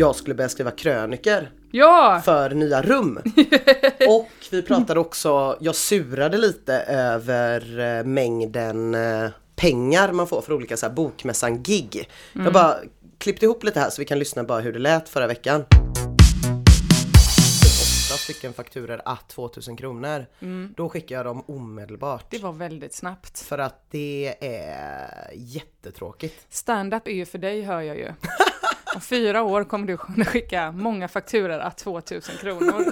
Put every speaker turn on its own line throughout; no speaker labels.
jag skulle börja skriva kröniker
Ja!
för nya rum. Och vi pratade också, jag surade lite över eh, mängden eh, pengar man får för olika så här, bokmässan-gig. Jag bara klippte ihop lite här så vi kan lyssna bara hur det lät förra veckan. Åtta stycken fakturer att 2000 kronor. Då skickar jag dem omedelbart.
Det var väldigt snabbt.
För att det är jättetråkigt.
Stand-up är ju för dig hör jag ju. Om fyra år kommer du kunna skicka många fakturer att 2000 kronor.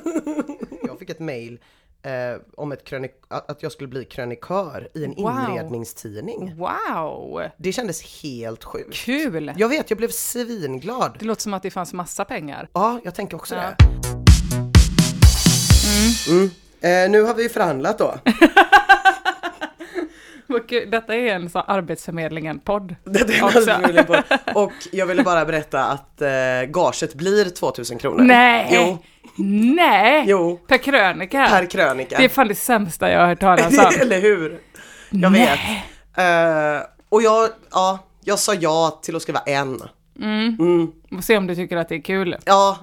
Jag fick ett mail eh, om ett krönik- att jag skulle bli krönikör i en
Wow.
inredningstidning.
Wow!
Det kändes helt sjukt.
Kul!
Jag vet, jag blev svinglad.
Det låter som att det fanns massa pengar.
Ja, jag tänker också
Ja.
det. Mm. Eh, nu har vi förhandlat då.
Detta är en sån Arbetsförmedlingen-podd.
På. Och jag ville bara berätta att eh, gaget blir 2000 kronor.
Nej!
Jo,
Nej!
jo.
Per krönika?
Per krönika.
Det är fan det sämsta jag har hört talas om.
Eller hur? Jag
Nej.
vet. Eh, och jag, ja, jag sa ja till att skriva en. Mm.
Och se om du tycker att det är kul.
Ja,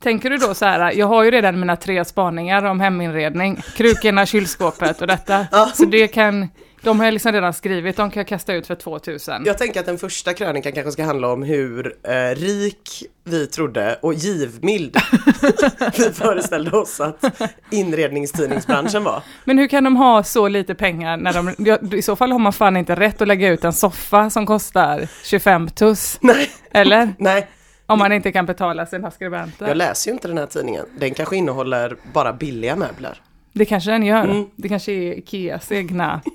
Tänker du då så här, jag har ju redan mina tre spaningar om heminredning, krukorna, kylskåpet och detta. Så det kan, de har jag liksom redan skrivit, de kan jag kasta ut för 2000.
jag tänker att den första krönikan kanske ska handla om hur eh, rik vi trodde och givmild vi föreställde oss att inredningstidningsbranschen var.
Men hur kan de ha så lite pengar när de, i så fall har man fan inte rätt att lägga ut en soffa som kostar 25 tuss.
Nej,
Eller?
nej,
Om man inte kan betala sina skribenter.
jag läser ju inte den här tidningen. Den kanske innehåller bara billiga möbler.
Det kanske den gör.
Mm.
Det kanske är Ikeas egna.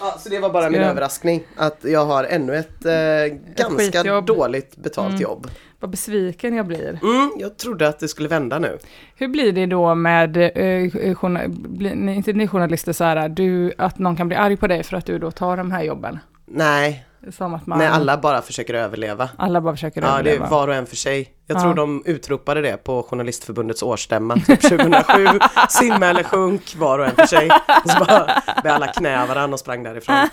Ja, så det var bara min
jag-
överraskning att jag har ännu ett eh, ganska
skitjobb.
dåligt betalt jobb.
Vad besviken jag blir.
Mm, jag trodde att det skulle vända nu.
Hur blir det då med, eh, journa- blir, ni- inte ni journalister så här, du, att någon kan bli arg på dig för att du då tar de här jobben?
Nej,
Som att man,
nej alla bara försöker överleva.
alla bara försöker
Ja, det är
överleva.
var och en för sig. Jag
Ja.
tror de utropade det på Journalistförbundets årsstämma typ 2007. Simma eller sjunk, var och en för sig. Och så bara med alla knä varandra och sprang därifrån.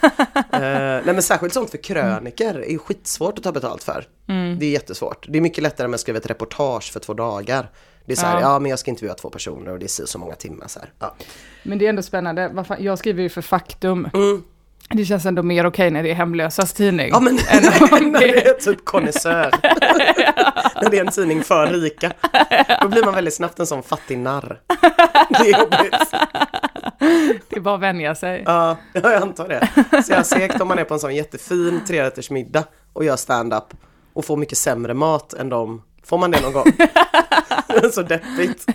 Eh, nej men särskilt sånt för kröniker är skitsvårt att ta betalt för.
Mm.
Det är jättesvårt. Det är mycket lättare om jag skriver ett reportage för två dagar. Det är så här,
Ja.
ja. men jag ska intervjua två personer och det är så, så många timmar så här. Ja.
Men det är ändå spännande. Jag skriver ju för Faktum.
Mm.
Det känns ändå mer okej när det är hemlösas tidning.
Ja men
än
när
det-
är typ konnässör. när det är en tidning för rika. Då blir man väldigt snabbt en sån fattig narr. Det är jobbigt.
Det är bara att vänja sig.
Ja, jag antar det. Så jag har segt om man är på en sån jättefin trerättersmiddag och gör stand-up och får mycket sämre mat än dem. Får man det någon gång? så deppigt.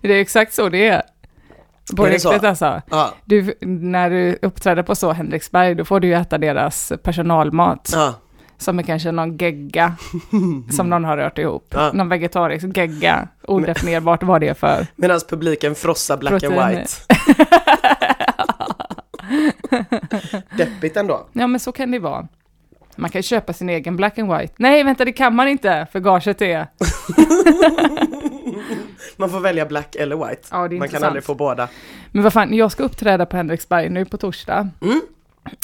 Det är exakt så det är. På riktigt alltså.
Ja,
Du, när du uppträder på så Henriksberg, då får du ju äta deras personalmat.
ja,
Som är kanske någon gegga som någon har rört ihop.
Ja.
Någon vegetarisk gegga. Odefinierbart vad det är för.
medan publiken frossar black and
Proteiner.
white. Deppigt ändå.
Ja men så kan det vara. Man kan köpa sin egen black and white. Nej vänta det kan man inte för gaget är...
Man får välja black eller white.
Ja,
man kan aldrig få båda.
Men vad fan, jag ska uppträda på Henriksberg nu på torsdag.
Mm.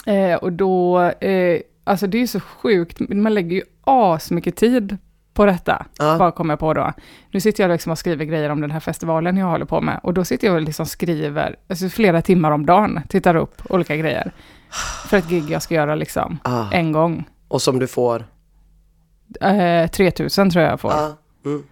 Eh, och då, eh, alltså det är ju så sjukt, man lägger ju asmycket tid på detta.
Ja.
Bara kommer jag på då. Nu sitter jag liksom och skriver grejer om den här festivalen jag håller på med. Och då sitter jag och liksom skriver, alltså flera timmar om dagen, tittar upp olika grejer. För ett gig jag ska göra liksom,
Ah.
en gång.
Och som du får.
Eh, 3000 tror jag jag får.
Ja. Mm.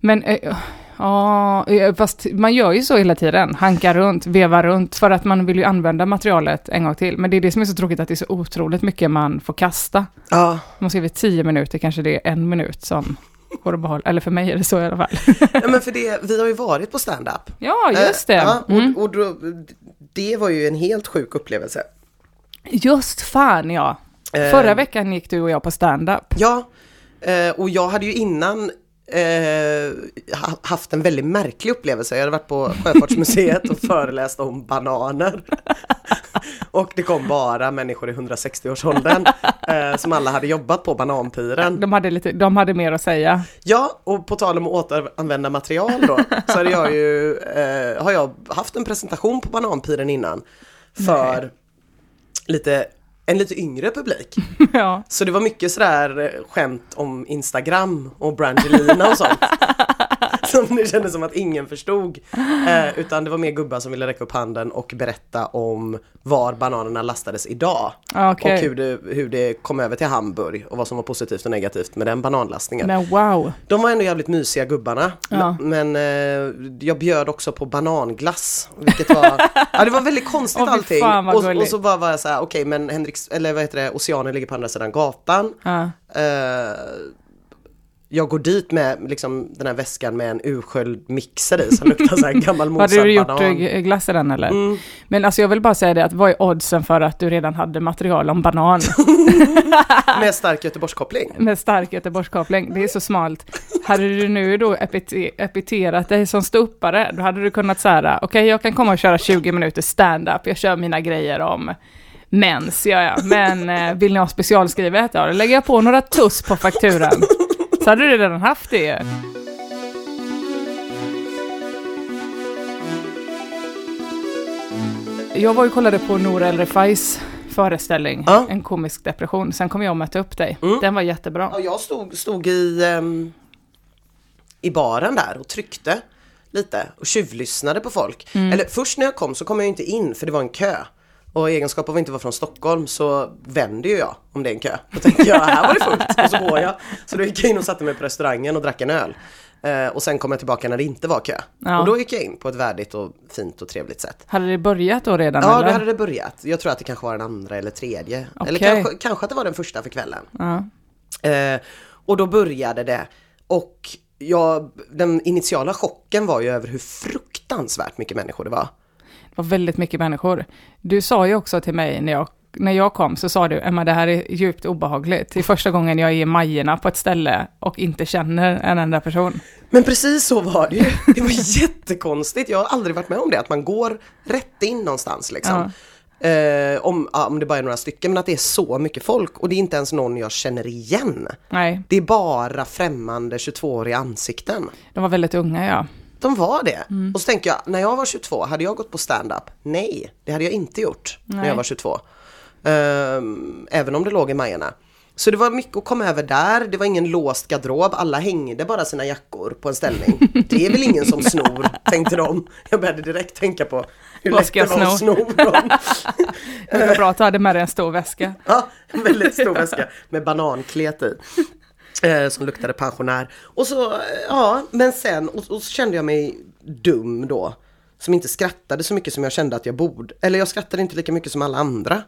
Men eh, ja, eh, fast man gör ju så hela tiden. Hankar runt, vevar runt, för att man vill ju använda materialet en gång till. Men det är det som är så tråkigt, att det är så otroligt mycket man får kasta.
Ja.
Man skriver 10 minuter, kanske det är en minut som går att behålla. Eller för mig är det så i alla fall.
ja, men för det, vi har ju varit på stand-up.
ja, just det.
Eh, ja,
Mm.
och, och då, det var ju en helt sjuk upplevelse.
Just fan ja. Förra veckan gick du och jag på stand-up.
Ja, och jag hade ju innan eh, ha- haft en väldigt märklig upplevelse. Jag hade varit på Sjöfartsmuseet och föreläst om bananer. och det kom bara människor i 160-årsåldern eh, som alla hade jobbat på bananpiren.
De hade, lite, de hade mer att säga.
Ja, och på tal om att återanvända material då, så hade jag ju, eh, har jag haft en presentation på bananpiren innan för lite en lite yngre publik.
ja.
Så det var mycket sådär eh, skämt om Instagram och Brangelina och sånt. som det kändes som att ingen förstod. Eh, utan det var mer gubbar som ville räcka upp handen och berätta om var bananerna lastades idag.
Okej.
Och hur det, hur det kom över till Hamburg och vad som var positivt och negativt med den bananlastningen.
Men wow.
De var ändå jävligt mysiga gubbarna.
Ja.
Men eh, jag bjöd också på bananglass. Vilket var, ja det var väldigt konstigt
fy
allting. Och, och så bara var jag så här, okej men Henriks, eller vad heter det, Oceanen ligger på andra sidan gatan.
Ja.
Eh, jag går dit med liksom, den här väskan med en ursköljd mixer i som luktar så här gammal
Hade
mosad
du gjort
banan.
eh, glass i den eller?
Mm.
Men alltså jag vill bara säga det att vad är oddsen för att du redan hade material om banan
Med stark Göteborgskoppling.
med stark Göteborgskoppling? Det är så smalt. Hade du nu då epite- epiterat dig som ståuppare, då hade du kunnat säga, okej jag kan komma och köra 20 minuter stand-up, jag kör mina grejer om mens, ja ja, men eh, vill ni ha specialskrivet? Ja, då lägger jag på några tuss på fakturan. Så hade du redan haft det. Jag var och kollade på Nour El Refais föreställning,
Ja.
En komisk depression. Sen kom jag och mötte upp dig.
Mm.
Den var jättebra.
Ja, jag stod, stod i, ehm, i baren där och tryckte lite och tjuvlyssnade på folk.
Mm.
Eller först när jag kom så kom jag inte in för det var en kö. Och i egenskap av att inte vara från Stockholm så vänder ju jag om det är en kö. Då tänker jag, här var det fullt. Och så går jag. Så då gick jag in och satte mig på restaurangen och drack en öl. Eh, och sen kom jag tillbaka när det inte var kö.
Ja.
Och då gick jag in på ett värdigt och fint och trevligt sätt.
Hade det börjat då redan?
Ja,
eller?
då hade det börjat. Jag tror att det kanske var den andra eller tredje. Eller
Okej.
kanske, kanske att det var den första för kvällen.
Ja.
Eh, och då började det. Och jag, den initiala chocken var ju över hur fruktansvärt mycket människor det var.
Var väldigt mycket människor. Du sa ju också till mig när jag, när jag kom, så sa du, Emma det här är djupt obehagligt. Det är första gången jag är i Majerna på ett ställe och inte känner en enda person.
Men precis så var det ju. Det var jättekonstigt. Jag har aldrig varit med om det, att man går rätt in någonstans liksom. Eh, om, ja, om det bara är några stycken, men att det är så mycket folk och det är inte ens någon jag känner igen.
Nej,
Det är bara främmande 22-åriga ansikten.
de var väldigt unga ja.
De var det. Och så tänker jag, när jag var 22, hade jag gått på stand-up? Nej, det hade jag inte gjort när
Nej.
jag var 22. Ehm, även om det låg i Majerna. Så det var mycket att komma över där, det var ingen låst garderob, alla hängde bara sina jackor på en ställning. Det är väl ingen som snor, tänkte de. Jag började direkt tänka på hur
Vad
lätt det var att
sno
dem.
Det var bra att du hade med dig en stor väska.
Ja, en väldigt stor väska med bananklet i. Eh, som luktade pensionär. Och så, eh, ja, men sen, och, och så kände jag mig dum då. Som inte skrattade så mycket som jag kände att jag borde. Eller jag skrattade inte lika mycket som alla andra.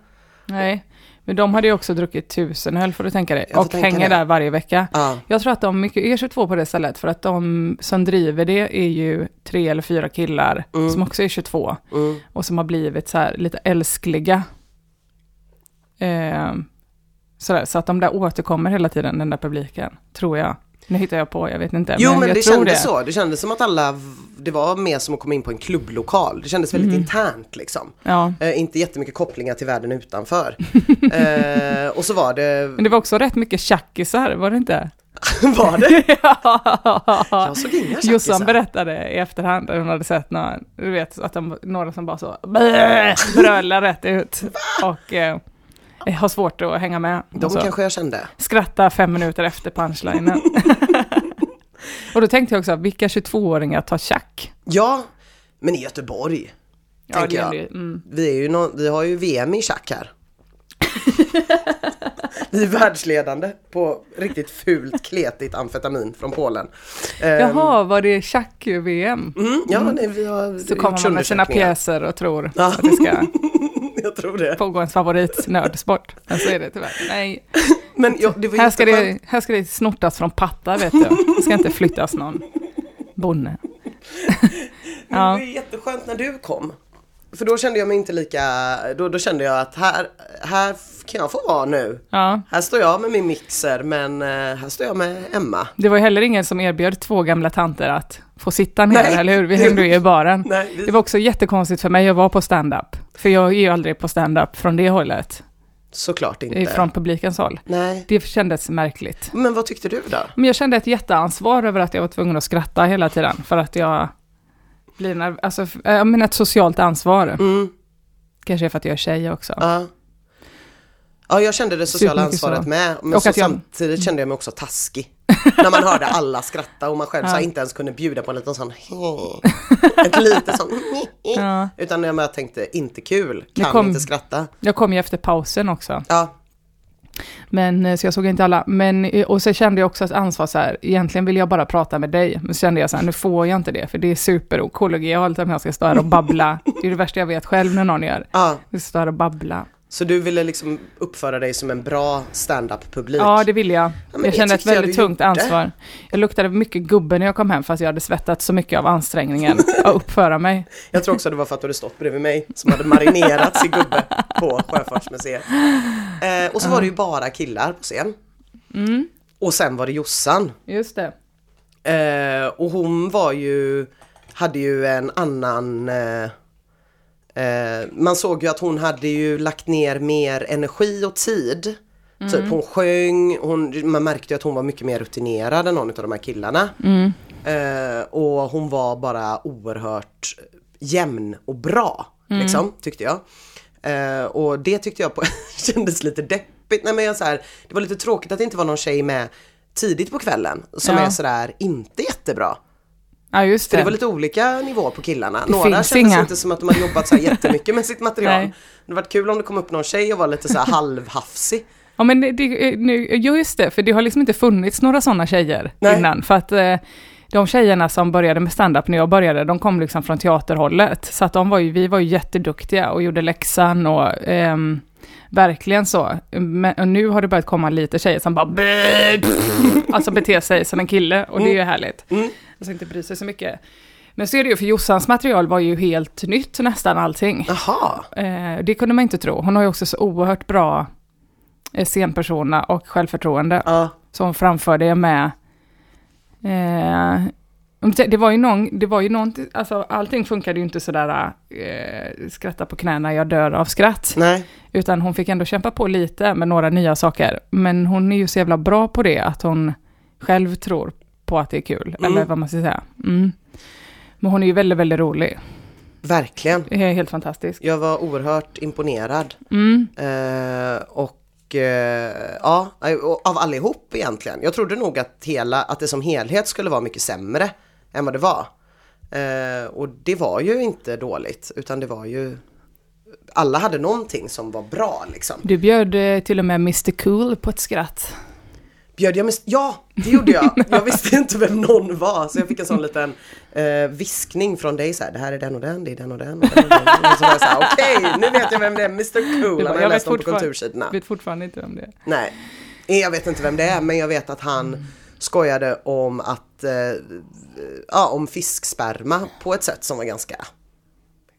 Nej, men de hade ju också druckit tusen öl får du tänka dig. Och
tänka
hänger
det.
där varje vecka.
Ja.
Jag tror att de mycket är 22 på det stället, för att de som driver det är ju tre eller fyra killar som också är 22
Mm.
och som har blivit så här lite älskliga. Eh, sådär, så att de där återkommer hela tiden, den där publiken, tror jag. Nu hittar jag på, jag vet inte.
Jo men
jag
det kändes så. Det kändes som att alla, det var mer som att komma in på en klubblokal. Det kändes väldigt
Mm.
internt liksom.
Ja,
Eh, inte jättemycket kopplingar till världen utanför. eh, och så var det,
men det var också rätt mycket tjackisar, var det inte?
var det? Jag såg inga
Jossan
tjackisar.
berättade i efterhand att hon hade sett några, du vet, att de, några som bara så brölar rätt ut. Och eh, har svårt att hänga med.
De
och så.
kanske jag kände.
Skratta fem minuter efter punchlinen. och då tänkte jag också, vilka 22-åringar tar tjack?
Ja, men i Göteborg. tänker
det
jag.
Mm.
Vi, är ju nå- vi har ju VM i schack här. vi är världsledande på riktigt fult kletigt amfetamin från Polen. Ehm,
Jaha, var det tjack-VM?
Mm, ja, nej, vi har
Så kommer man med sina pjäser och tror
Ja.
att det ska
Jag tror det.
pågå ens favoritnördsport. Men så är det tyvärr. Nej,
Men ja,
här ska, det, här ska det snortas från pattar vet du. Det ska inte flyttas någon bonne.
Men det
Ja.
var jätteskönt när du kom. För då kände jag mig inte lika, då, då kände jag att här, här kan jag få vara nu.
Ja,
Här står jag med min mixer men eh, här står jag med Emma.
det var heller ingen som erbjöd två gamla tanter att få sitta ner,
Nej.
eller hur? Vi hängde ju i baren.
Nej, vi,
Det var också jättekonstigt för mig att vara på stand-up. För jag är ju aldrig på stand-up från det hållet,
såklart inte.
från publikens håll.
Nej.
Det kändes märkligt.
Men vad tyckte du då?
Men jag kände ett jätteansvar över att jag var tvungen att skratta hela tiden, för att jag blir nerv- alltså, jag menar ett socialt ansvar.
Mm,
Kanske för att jag är tjej också.
ja. Ja, jag kände det sociala ansvaret
så.
med. Men
Och
så
jag-
samtidigt kände jag mig också taskig. När man hörde alla skratta och man själv så
Ja.
inte ens kunde bjuda på en liten sån Ett litet sån
Ja.
Utan jag tänkte, inte kul, kan
kom-
inte skratta.
Jag kom ju efter pausen också.
Ja,
Men, eh, så jag såg inte alla. Men, eh, och så kände jag också ett ansvar så här, egentligen vill jag bara prata med dig. Men så kände jag så här, nu får jag inte det, för det är superokollegialt om jag ska stå här och babbla. Det är det värsta jag vet själv när någon gör.
ja.
Jag står här och babbla.
Så du ville liksom uppföra dig som en bra stand-up-publik?
Ja, det vill jag.
men
jag kände ett väldigt tungt ansvar. Jag luktade mycket gubbe när jag kom hem, fast jag hade svettats så mycket av ansträngningen att uppföra mig.
Jag tror också det var för att du hade stått bredvid mig som hade marinerats i gubbe på Sjöfartsmuseet. Eh, och så var det ju bara killar på scen.
Mm,
Och sen var det Jossan.
just det.
Eh, och hon var ju, hade ju en annan eh, Man såg ju att hon hade ju lagt ner mer energi och tid. Typ hon sjöng, hon, man märkte ju att hon var mycket mer rutinerad än någon av de här killarna.
Mm.
Eh, och hon var bara oerhört jämn och bra,
Mm.
liksom, tyckte jag. Eh, och det tyckte jag på, kändes lite deppigt. Nej, men jag, så här, det var lite tråkigt att det inte var någon tjej med tidigt på kvällen som
Ja.
är sådär inte jättebra.
Ja, just
För
det.
det var lite olika nivå på killarna.
Det
Några kändes
inga.
inte som att de hade jobbat så här jättemycket med sitt material.
Nej.
Det varit kul om det kom upp någon tjej och var lite så här halvhafsig.
Ja, men det, det, nu, ja, just det, för det har liksom inte funnits några sådana tjejer
Nej.
innan. För att eh, de tjejerna som började med stand-up när jag började, de kom liksom från teaterhållet. Så att de var ju, vi var ju jätteduktiga och gjorde läxan och ehm, verkligen så. Men, nu har det börjat komma lite tjejer som bara alltså beter sig som en kille och det är ju härligt.
Mm.
Alltså inte bry sig så mycket. Men så är det ju, för Jossans material var ju helt nytt nästan allting.
Jaha,
Eh, det kunde man inte tro. Hon har ju också så oerhört bra eh, scenpersona och självförtroende.
ja.
Så hon framförde det med... Eh, det var ju någon, det var ju någonting, alltså allting funkade ju inte sådär, eh, skratta på knäna, jag dör av skratt.
Nej,
Utan hon fick ändå kämpa på lite med några nya saker. Men hon är ju så jävla bra på det, att hon själv tror på att det är kul.
Mm.
Eller vad man ska säga. Mm. Men hon är ju väldigt, väldigt rolig.
verkligen.
Helt fantastisk.
Jag var oerhört imponerad.
Mm.
Eh, och eh, ja, av allihop egentligen. Jag trodde nog att, hela, att det som helhet skulle vara mycket sämre än vad det var. Eh, och det var ju inte dåligt, utan det var ju alla hade någonting som var bra liksom.
Du bjöd eh, till och med Mr Cool på ett skratt.
Bjöd jag med... Ja, det gjorde jag. Jag visste inte vem någon var. Så jag fick en sån liten eh, viskning från dig så här. Det här är den och den, det är den och den. Och den, och den. Och så var jag så här, okej, nu vet jag vem det är. Mr Cool. Han har läst om på kultursidorna.
Jag vet fortfarande inte vem det är.
Nej, jag vet inte vem det är men jag vet att han skojade om att, eh, ja om fisksperma på ett sätt som var ganska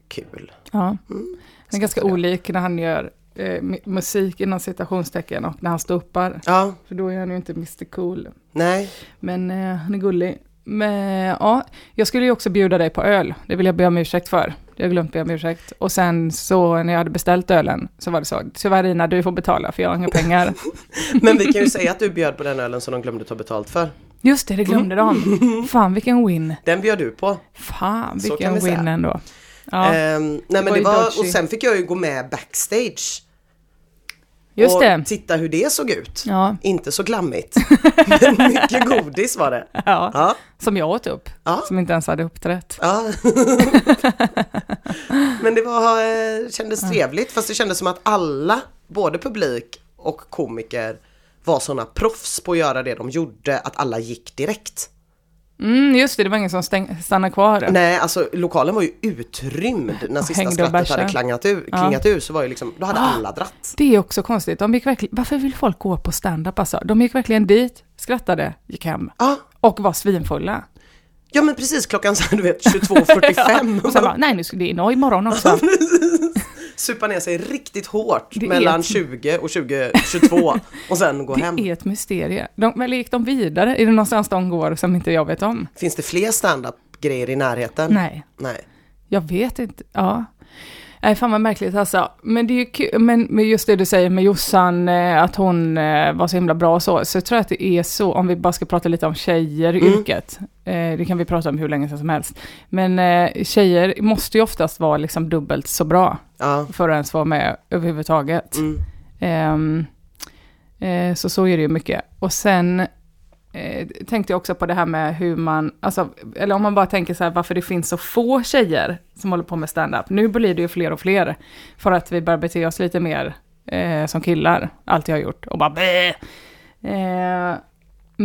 kul.
Ja.
Mm.
Han är ganska olik när han gör eh, mu- musik inom citationstecken och när han ståuppar.
Ja,
För då är han ju inte Mr Cool.
nej,
Men eh, han är gullig. Men ja, jag skulle ju också bjuda dig på öl. Det vill jag be om ursäkt för. Jag har glömt be om ursäkt. Och sen så när jag hade beställt ölen så var det så. Tyvärr Ina, du får betala för jag har inga pengar.
men vi kan ju säga att du bjöd på den ölen som de glömde ta betalt för.
Just det, det glömde de. Fan vilken win.
Den bjöd du på.
Fan vilken
vi säga.
win ändå. Ja,
Ehm, nej men det var, och sen fick jag ju gå med backstage.
just
och
det.
titta hur det såg ut.
Ja,
Inte så glammigt. men mycket godis var det.
ja,
Ja,
som jag åt upp.
ja.
Som inte ens hade uppträtt.
Ja. Men det var, eh, kändes trevligt fast det kändes som att alla, både publik och komiker var sådana proffs på att göra det de gjorde att alla gick direkt.
Mm, just det, det var ingen som stäng, stannade kvar.
Nej, alltså lokalen var ju utrymd när sista skrattet hade klangat ur,
Ja.
klingat ur så var ju liksom, då hade
Ah.
alla dratt.
Det är också konstigt. De gick verkligen, varför vill folk gå på stand-up alltså? De gick verkligen dit, skrattade, gick hem.
Ja,
Och var svinfulla.
Ja men precis klockan så du vet 22.45.
Och sen bara, nej nu ska det och imorgon också.
Supa ner sig riktigt hårt
Det är
mellan
ett-
20 och 20, 22 och sen gå hem.
Det är ett mysterie. De, eller gick de vidare? Är det någonstans de går som inte jag vet om?
Finns det fler stand-up grejer i närheten?
Nej,
Nej.
jag vet inte. Ja. Nej, fan vad märkligt alltså. Men det är ju kul, men just det du säger med Jossan, eh, att hon eh, var så himla bra och så, så tror jag att det är så, om vi bara ska prata lite om tjejer i
Mm.
yrket, det kan vi prata om hur länge som helst, men eh, tjejer måste ju oftast vara liksom dubbelt så bra
Ja.
för att ens vara med överhuvudtaget.
Mm.
Ehm, eh, så så är det ju mycket. Och sen eh, tänkte jag också på det här med hur man, alltså, eller om man bara tänker så här varför det finns så få tjejer som håller på med stand-up. Nu blir det ju fler och fler för att vi börjar bete oss lite mer eh, som killar alltid har gjort och bara Bäh!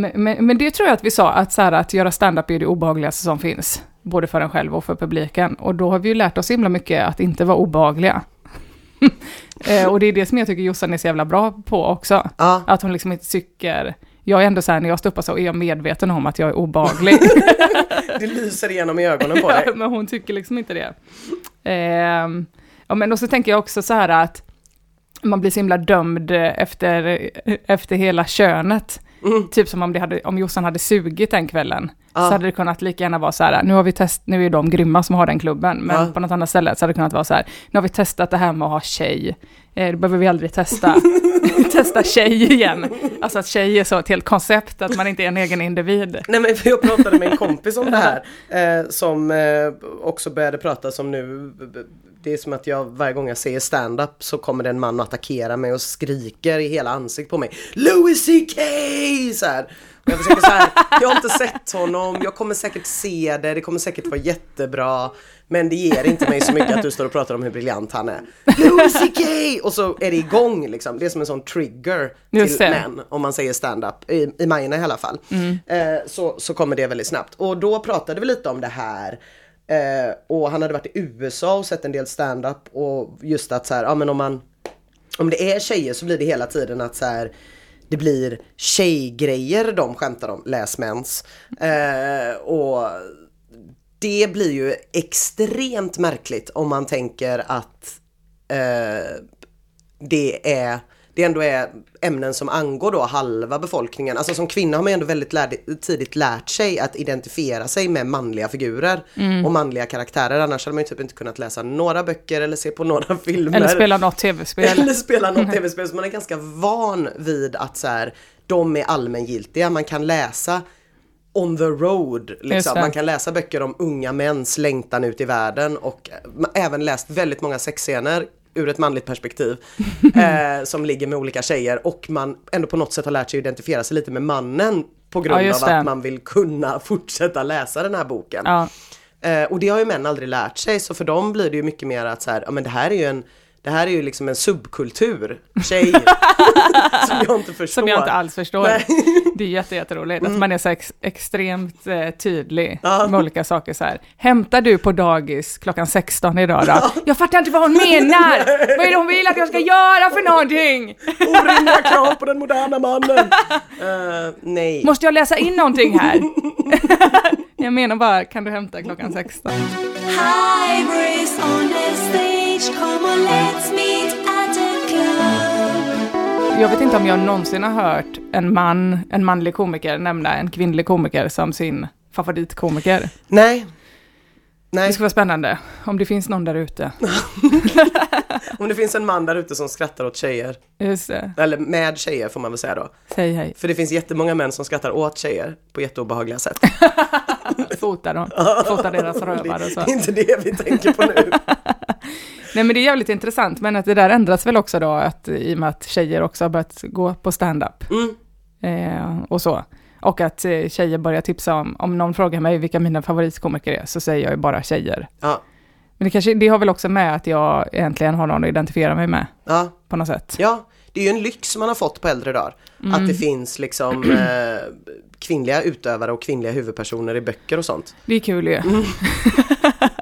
Eh, men, men, men det tror jag att vi sa, att, så här, att göra stand-up är det obehagligaste som finns. Både för en själv och för publiken. Och då har vi ju lärt oss himla mycket att inte vara obehagliga. eh, och det är det som jag tycker Jossan är så jävla bra på också.
Ja.
Att hon liksom inte tycker... Jag är ändå så här, när jag står upp så är jag medveten om att jag är obehaglig.
Det lyser igenom i ögonen på dig.
Ja, men hon tycker liksom inte det. Ehm, ja, men och så tänker jag också så här att man blir så himla dömd efter, efter hela könet.
Mm.
Typ som om, det hade, om Jossan hade sugit den kvällen.
Ja.
Så hade det kunnat lika gärna vara så här, nu har vi test, nu är de grymma som har den klubben, men
Ja.
på något annat ställe så hade det kunnat vara så här, nu har vi testat det här med att ha tjej, eh, det behöver vi aldrig testa, testa tjej igen. Alltså att tjej är så ett helt koncept, att man inte är en egen individ.
Nej men jag pratade med en kompis om det här eh, som eh, också började prata som nu Det är som att jag varje gång jag ser stand-up så kommer det en man och attackerar mig och skriker i hela ansiktet på mig Louis CK! Så här. Och jag försöker så här, jag har inte sett honom, jag kommer säkert se det, det kommer säkert vara jättebra Men det ger inte mig så mycket att du står och pratar om hur briljant han är Louis CK! Och så är det igång liksom, det är som en sån trigger
Just
till män om man säger stand-up, i, i Majorna i alla fall. Eh, så, så kommer det väldigt snabbt. Och då pratade vi lite om det här. Eh, och han hade varit i USA och sett en del stand-up och just att så här, ja men om man om det är tjejer så blir det hela tiden att så här det blir tjejgrejer de skämtar om, läs mens. Eh, och det blir ju extremt märkligt om man tänker att eh, det är det ändå är ämnen som angår då halva befolkningen. Alltså som kvinna har man ju ändå väldigt lärd, tidigt lärt sig att identifiera sig med manliga figurer och manliga karaktärer. Annars hade man ju typ inte kunnat läsa några böcker eller se på några filmer.
Eller spela något tv-spel.
Eller spela något tv-spel. Så man är ganska van vid att så här, de är allmängiltiga. Man kan läsa on the road. Liksom. Man kan läsa böcker om unga mäns längtan ut i världen och har även läst väldigt många sexscener ur ett manligt perspektiv eh, som ligger med olika tjejer och man ändå på något sätt har lärt sig identifiera sig lite med mannen på grund
Ja,
av
det.
att man vill kunna fortsätta läsa den här boken.
Ja.
Eh, och det har ju män aldrig lärt sig så för dem blir det ju mycket mer att så här, ja men det här är ju en det här är ju liksom en subkultur, tjej, som jag inte förstår.
Som jag inte alls förstår.
Nej.
Det är jätte, jätteroligt att man är så ex extremt eh, tydlig
Ja.
med olika saker så här. Hämtar du på dagis klockan 16 idag då? Jag fattar inte vad hon menar! Vad är det hon vill att jag ska göra för någonting?
Orimliga krav på den moderna mannen. Eh, nej.
Måste jag läsa in någonting här? jag menar bara, kan du hämta klockan 16?
Hybrids on the stage, come on let's meet at a club.
Jag vet inte om jag någonsin har hört en man, en manlig komiker nämna en kvinnlig komiker som sin favoritkomiker.
Nej.
Det
Nej,
skulle vara spännande om det finns någon där ute.
om det finns en man där ute som skrattar åt tjejer,
Just det,
eller med tjejer får man väl säga då.
säg hej.
För det finns jättemånga män som skrattar åt tjejer på jätteobehagliga sätt.
Fota dem, fota deras rövar och så.
Det är inte det vi tänker på nu.
Nej men det är jävligt intressant, men att det där ändras väl också då, att, i och med att tjejer också har börjat gå på stand-up.
Mm.
Eh, och så. Och att eh, tjejer börjar tipsa om, om någon frågar mig vilka mina favoritkomiker är, så säger jag ju bara tjejer.
Ja,
Men det, kanske, det har väl också med att jag äntligen har någon att identifiera mig med,
ja,
på något sätt.
ja. Det är ju en lyx man har fått på äldre dagar.
Mm.
Att det finns liksom eh, kvinnliga utövare och kvinnliga huvudpersoner i böcker och sånt.
Det är kul ju.
Mm.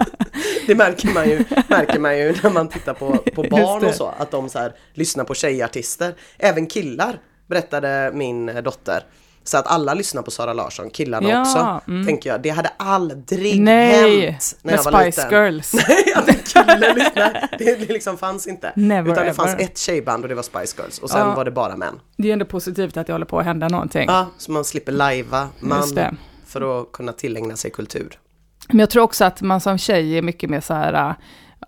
Det märker man ju, märker man ju när man tittar på, på barn
det.
och så, att de så här lyssnar på tjejartister. Även killar, berättade min dotter. Så att alla lyssnar på Sara Larsson, killarna
Ja,
också.
mm.
Tänker jag, det hade aldrig
Nej,
hänt när jag var
Spice
liten.
Girls.
att en kille lyssnar, det liksom fanns inte.
Never
Utan det fanns
ever.
ett tjejband och det var Spice Girls och sen
Ja.
var det bara män.
Det är ändå positivt att det håller på att hända någonting.
Ja, så man slipper lajva
det.
man för att kunna tillägna sig kultur.
Men jag tror också att man som tjej är mycket mer så här,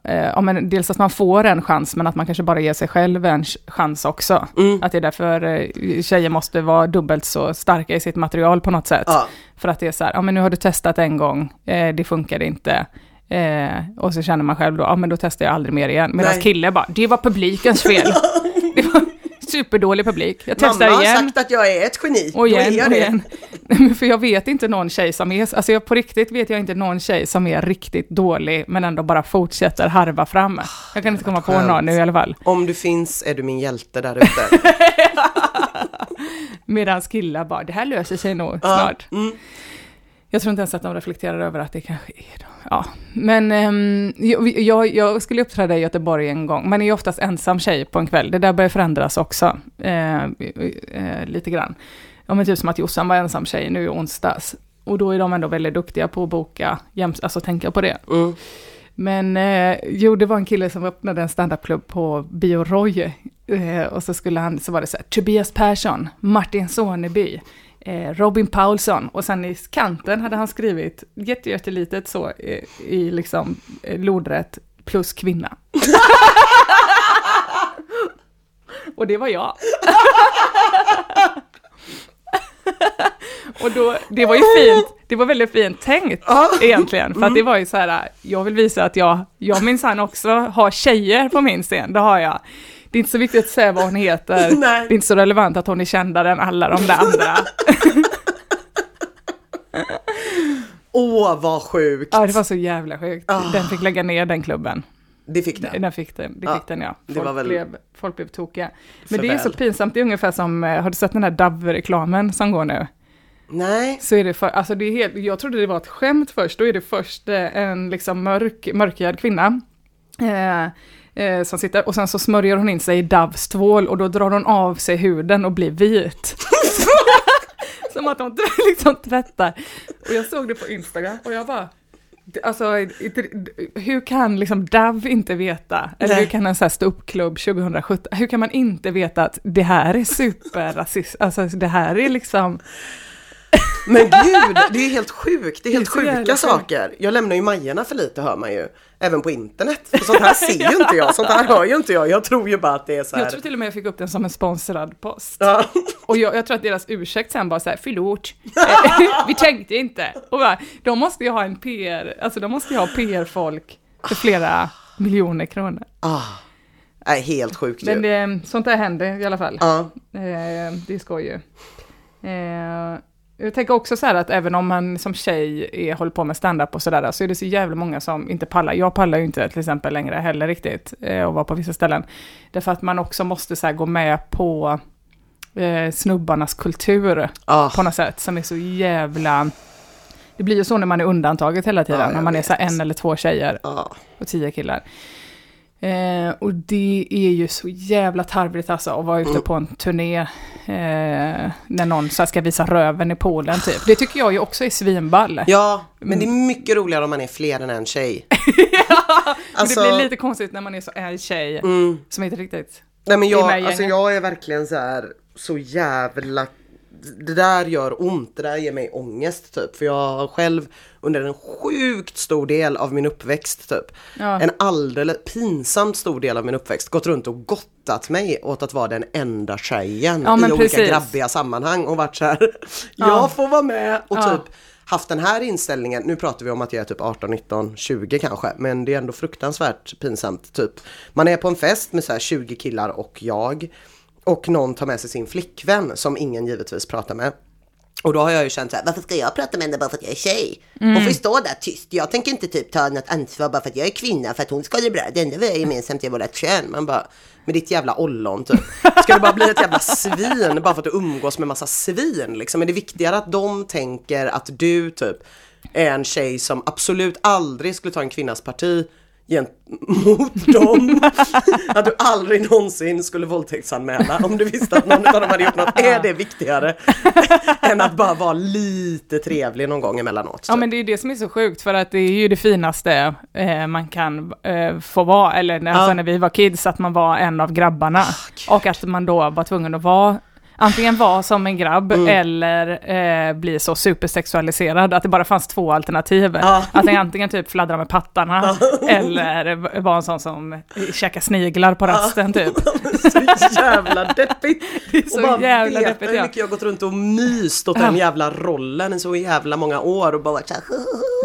eh, ja, men dels att man får en chans, men att man kanske bara ger sig själv en ch- chans också.
Mm.
Att det är därför eh, tjejer måste vara dubbelt så starka i sitt material på något sätt.
Ja.
För att det är så här, ja men nu har du testat en gång, eh, det funkar inte. Eh, och så känner man själv då, ja men då testar jag aldrig mer igen. Medan kille bara, det var publikens fel. det, var, superdålig publik. Jag
Mamma
testar
har
igen.
sagt att jag är ett geni.
Och
Då är
igen,
jag det.
igen. För jag vet inte någon tjej som är, alltså jag, på riktigt vet jag inte någon tjej som är riktigt dålig men ändå bara fortsätter harva fram. Jag kan inte komma på någon nu i alla fall.
Om du finns är du min hjälte där ute.
Medan killar bara, det här löser sig nog snart.
mm.
Jag tror inte ens att de reflekterar över att det kanske är de. Ja, men ehm, jag, jag, skulle uppträda i Göteborg en gång. Man är ju oftast ensam tjej på en kväll. Det där börjar förändras också. Eh, eh, lite grann. Ja, men typ som att Jossan var ensam tjej nu i onsdags. Och då är de ändå väldigt duktiga på att boka, alltså tänka på det.
Mm.
Men eh, jo, det var en kille som öppnade en standupklubb på Bio Roy. Eh, och så skulle han, så var det så här, Tobias Persson, Martin Soneby, Robin Paulsson. Och sen i kanten hade han skrivit jätte, jättelitet så eh, i liksom eh, lodrätt plus kvinna. och det var jag. och då, det var ju fint, det var väldigt fint tänkt egentligen. För att det var ju så här, jag vill visa att jag, jag minsann också har tjejer på min scen, det har jag. Det är inte så viktigt att säga vad hon heter,
Nej.
det är inte så relevant att hon är kändare än alla de där andra.
Åh, vad sjukt.
Ja, det var så jävla sjukt.
Ah.
Den fick lägga ner den klubben.
Det fick den.
Den fick den, det
Ja,
fick den ja.
det
Folk,
var väl
blev, folk blev tokiga. Men det är så pinsamt, det är ungefär som, eh, har du sett den här Dove-reklamen som går nu?
Nej.
så är det för, alltså det är helt, jag trodde det var ett skämt först, då är det först eh, en liksom mörk, mörkhyad kvinna. Eh, eh, som sitter, och sen så smörjer hon in sig i Doves tvål och då drar hon av sig huden och blir vit. Som att hon liksom tvättar. Och jag såg det på Instagram och jag bara, alltså hur kan liksom Dove inte veta, eller
Nej.
hur kan en sån här ståuppklubb 2017, hur kan man inte veta att det här är superrasism, alltså det här är liksom,
Men gud, det är helt sjukt. Det är helt
Det är så jävla
sjuka saker. Jag lämnar ju Majerna för lite hör man ju. Även på internet. För sånt här ser ju inte jag. Sånt här hör ju inte jag. Jag tror ju bara att det är så
Jag
här.
tror till och med jag fick upp den som en sponsrad post.
Ja.
Och jag, jag tror att deras ursäkt sen bara så här, förlåt, Eh, vi tänkte inte. Och bara, de måste ju ha en PR, alltså de måste ju ha PR-folk för flera miljoner kronor.
Ah. Nej, helt sjukt
Men det, sånt där händer i alla fall.
Ja.
Eh, det är skoj ju. Eh, jag tänker också så här att även om man som tjej är, håller på med stand-up och sådär, så är det så jävla många som inte pallar. Jag pallar ju inte till exempel längre heller riktigt, eh, och vara på vissa ställen. Därför att man också måste så gå med på eh, snubbarnas kultur
Ah.
på något sätt, som är så jävla... Det blir ju så när man är undantaget hela tiden,
jag
när man är så
vet.
en eller två tjejer
Ja.
och tio killar. Eh, och det är ju så jävla tarvligt alltså att vara ute
Mm.
på en turné eh, när någon så ska visa röven i Polen typ. Det tycker jag ju också är svinball.
ja, men det är mycket roligare om man är fler än en tjej. Alltså-
Men det blir lite konstigt när man är så en tjej
Mm.
som inte riktigt...
Nej men jag, alltså jag är verkligen så här så jävla det där gör ont, det där ger mig ångest typ. För jag har själv under en sjukt stor del av min uppväxt typ,
Ja.
en alldeles pinsamt stor del av min uppväxt gått runt och gottat mig åt att vara den enda tjejen
Ja,
i olika
precis.
grabbiga sammanhang och varit så här,
Ja.
jag får vara med och
Ja.
typ haft den här inställningen, nu pratar vi om att jag är typ 18, 19, 20 kanske, men det är ändå fruktansvärt pinsamt. Typ. Man är på en fest med så här 20 killar och jag och någon tar med sig sin flickvän som ingen givetvis pratar med. Och då har jag ju känt så här, varför ska jag prata med henne bara för att jag är tjej? Hon får stå där tyst. Jag tänker inte typ ta något ansvar bara för att jag är kvinna för att hon ska det bra. Det enda vi har gemensamt är vårt kön. Man bara, med ditt jävla ollon typ. Ska du bara bli ett jävla svin bara för att du umgås med massa svin liksom? Är det viktigare att de tänker att du typ är en tjej som absolut aldrig skulle ta en kvinnas parti gentemot dem. att du aldrig någonsin skulle våldtäktsanmäla om du visste att någon av dem hade gjort något. Är det viktigare än att bara vara lite trevlig någon gång emellanåt?
Ja
typ?
men det är det som är så sjukt för att det är ju det finaste eh, man kan eh, få vara, eller när,
Ja.
alltså, när vi var kids, att man var en av grabbarna. och att man då var tvungen att vara Antingen vara som en grabb
Mm.
eller eh, bli så supersexualiserad att det bara fanns två alternativ.
Ja.
Att antingen typ fladdra med pattarna eller v- vara en sån som käkar sniglar på rasten typ.
Så jävla deppigt.
Det är så
och bara
jävla
veta
deppigt
hur
ja.
mycket jag har gått runt och myst åt
Ja.
den jävla rollen i så jävla många år och bara varit så här,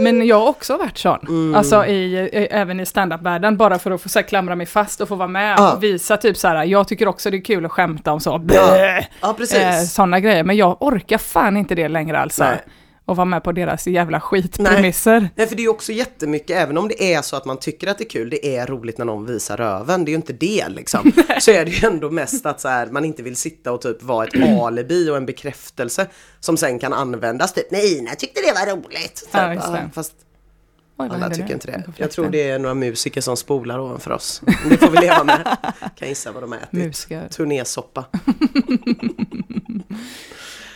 Men jag har också varit sån.
Mm.
Alltså i, i, även i standup-världen, bara för att få så här, klamra mig fast och få vara med
Ja.
och visa typ så här, jag tycker också det är kul att skämta om så, blä,
Ja, precis.
eh, sådana grejer. Men jag orkar fan inte det längre alltså.
Nej.
Och vara med på deras jävla skitpremisser.
Nej för det är ju också jättemycket, även om det är så att man tycker att det är kul, det är roligt när någon visar röven, det är ju inte det liksom. så är det ju ändå mest att så här, man inte vill sitta och typ vara ett alibi och en bekräftelse som sen kan användas typ, nej Ina tyckte det var roligt. Typ,
Ja, just det.
Fast
Oj,
alla tycker inte det. Jag tror det är några musiker som spolar ovanför oss. Det får vi leva med. Kan gissa vad de har ätit.
Musiker.
Turnésoppa.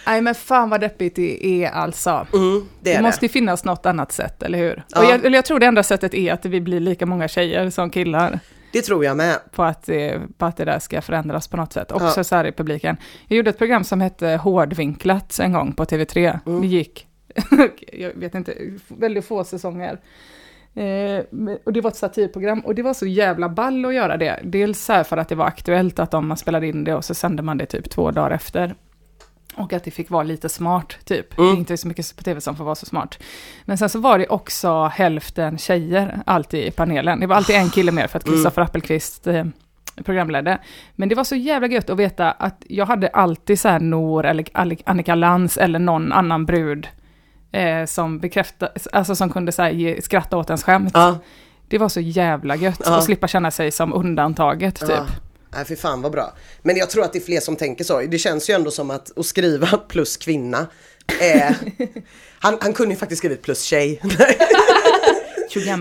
Nej men fan vad deppigt det är alltså.
Mm, det
Det
är
måste
det.
ju finnas något annat sätt, eller hur?
Ja.
Och jag, jag tror det enda sättet är att vi blir lika många tjejer som killar.
Det tror jag med.
på att, det, på att det där ska förändras på något sätt. Också
Ja.
så här i publiken. Jag gjorde ett program som hette Hårdvinklat en gång på TV3.
Mm.
Det gick, jag vet inte, väldigt få säsonger. Eh, och det var ett satirprogram och det var så jävla ball att göra det. Dels så här för att det var aktuellt att om man spelade in det och så sände man det typ två dagar efter. Och att det fick vara lite smart, typ.
Mm.
Det är inte så mycket på tv som får vara så smart. Men sen så var det också hälften tjejer, alltid i panelen. Det var alltid en kille mer för att Kristoffer Appelqvist eh, programledde. Men det var så jävla gött att veta att jag hade alltid så här Nor eller Annika Lantz eller någon annan brud eh, som bekräftade, alltså som kunde så här, ge, skratta åt ens skämt.
Ja.
Det var så jävla gött
Ja.
att slippa känna sig som undantaget typ.
Ja. Nej fy fan vad bra. Men jag tror att det är fler som tänker så. Det känns ju ändå som att, att skriva plus kvinna är... han, han kunde ju faktiskt skrivit plus tjej.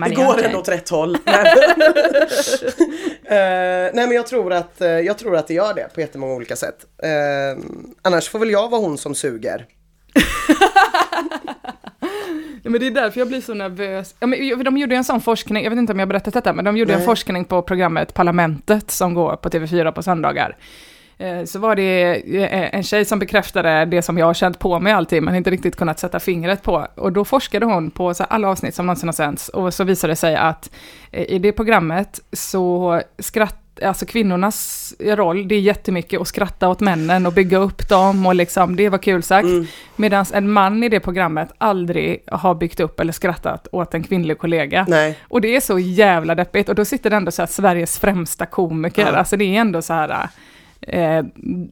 Det går ändå åt rätt håll. nej, Eh, nej men jag tror, att, eh, jag tror att det gör det på jättemånga olika sätt. Eh, annars får väl jag vara hon som suger.
Ja, men det är därför jag blir så nervös. Ja, men de gjorde en sån forskning, jag vet inte om jag berättat detta, men de gjorde
Nej.
en forskning på programmet Parlamentet som går på TV4 på söndagar. Eh, Så var det eh, en tjej som bekräftade det som jag har känt på mig alltid, men inte riktigt kunnat sätta fingret på. Och då forskade hon på alla avsnitt som någonsin har sänts, och så visade det sig att eh, i det programmet så skratt Alltså kvinnornas roll, det är jättemycket att skratta åt männen och bygga upp dem och liksom, det var kul sagt. Medan en man i det programmet aldrig har byggt upp eller skrattat åt en kvinnlig kollega.
Nej.
Och det är så jävla deppigt. Och då sitter det ändå så här Sveriges främsta komiker.
Ja.
Alltså det är ändå så här eh,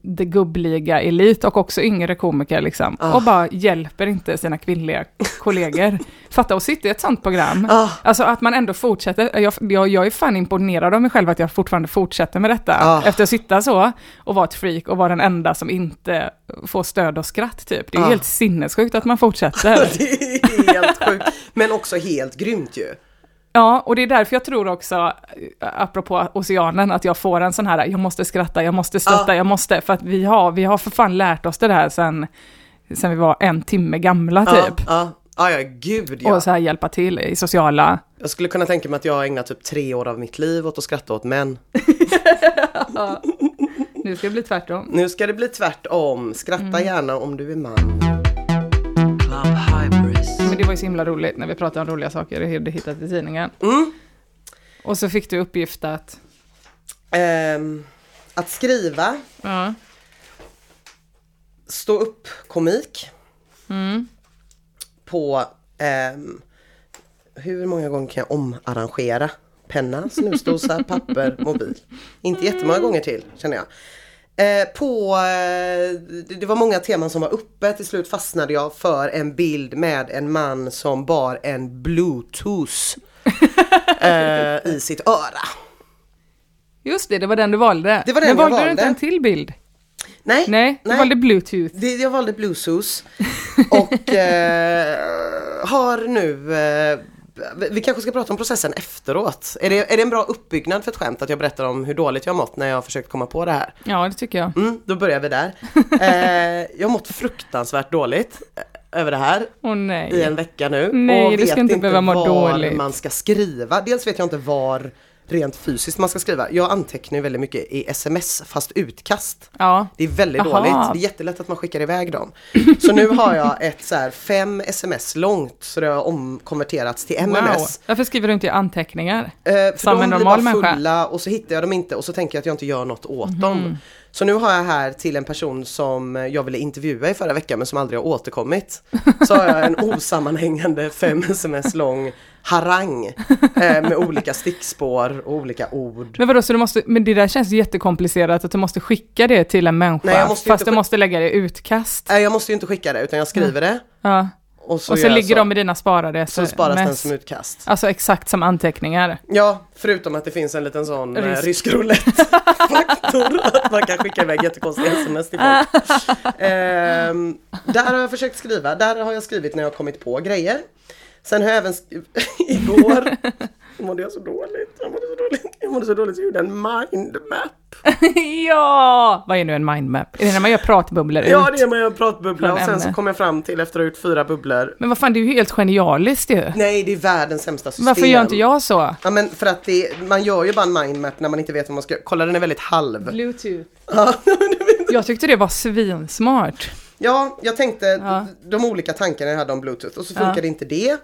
det gubbliga elit och också yngre komiker liksom.
Ah.
Och bara hjälper inte sina kvinnliga kollegor. Fatta att sitta i ett sånt program.
Ah.
Alltså att man ändå fortsätter. Jag, jag, jag är fan imponerad av mig själv att jag fortfarande fortsätter med detta.
Ah.
Efter att sitta så och vara ett freak och vara den enda som inte får stöd och skratt typ. Det är helt sinnessjukt att man fortsätter.
Det är helt sjukt. Men också helt grymt ju.
Ja, och det är därför jag tror också, eh, apropå oceanen, att jag får en sån här, jag måste skratta, jag måste stötta,
Ja.
jag måste, för att vi har, vi har för fan lärt oss det där sen, sen vi var en timme gamla typ.
Ja, ja, ja, gud ja.
Och så här hjälpa till i sociala...
Jag skulle kunna tänka mig att jag har ägnat typ tre år av mitt liv åt att skratta åt män.
Nu ska det bli tvärtom.
Nu ska det bli tvärtom. Skratta
Mm.
gärna om du är man.
Men det var ju så himla roligt när vi pratade om roliga saker och hade hittat i tidningen.
Mm.
Och så fick du uppgift att,
Ehm, att skriva,
ja,
stå upp komik
mm,
på ehm, hur många gånger kan jag omarrangera? Penna, snusdosa, papper, mobil. Inte jättemånga gånger till känner jag. Eh, på, eh, det, var många teman som var uppe, till slut fastnade jag för en bild med en man som bar en bluetooth eh, i sitt öra.
just det, det var den du valde.
Det var den
Men
jag
valde du inte en till bild?
Nej,
Nej, du valde bluetooth.
Det, jag valde bluetooth och har nu vi- kanske ska prata om processen efteråt. Är det, är det en bra uppbyggnad för ett skämt att jag berättar om hur dåligt jag har mått när jag har försökt komma på det här?
Ja, det tycker jag.
Mm, då börjar vi där. Eh, jag har mått fruktansvärt dåligt eh, över det här
nej.
i en vecka nu.
Nej,
och
du
vet
ska inte behöva må
var
dåligt.
man ska skriva. Dels vet jag inte var rent fysiskt man ska skriva. Jag antecknar ju väldigt mycket i sms fast utkast.
Ja.
Det är väldigt
Aha.
dåligt. Det är jättelätt att man skickar iväg dem. Så nu har jag ett så här fem sms långt så det har omkonverterats till
Wow.
MMS.
Varför skriver du inte i anteckningar?
Eh, för
Som
de
en
blir
normal
bara
människa.
fulla och så hittar jag dem inte och så tänker jag att jag inte gör något åt
Mhm.
dem. Så nu har jag här till en person som jag ville intervjua i förra veckan men som aldrig har återkommit. Så har jag en osammanhängande fem sms lång harang eh, med olika stickspår och olika ord.
Men vadå, så du måste, men det där känns jättekomplicerat att du måste skicka det till en människa.
Nej, jag måste
fast du måste lägga det i utkast.
Nej jag måste ju inte skicka det utan jag skriver det
Ja.
och så,
Och så ligger
så.
de i dina sparade
Så sparas den
sms.
som utkast.
Alltså exakt som anteckningar.
Ja, förutom att det finns en liten sån rysk,
Rysk.
rysk roulette-faktor. att man kan skicka iväg jättekonstiga sms till folk. Ehm, där har jag försökt skriva. Där har jag skrivit när jag har kommit på grejer. Sen har jag även igår mådde jag så dåligt. Jag mådde så dåligt. Jag mådde så dåligt så jag gjorde en mindmap.
ja! Vad är nu en mindmap? Är det när man gör pratbubblor
Ja, det är med jag pratbubbla
Från
och sen så kom jag fram till efter att ha gjort fyra bubblor.
Men vad fan, det är ju helt genialiskt ju.
Nej, det är världens sämsta system.
Varför gör inte jag så?
Ja men för att det, man gör ju bara en mindmap när man inte vet vad man ska Kolla den är väldigt halv.
Bluetooth.
Ja,
Jag tyckte det var svinsmart.
Ja, jag tänkte
Ja.
de olika tankarna jag hade om bluetooth och så
Ja.
funkade inte det.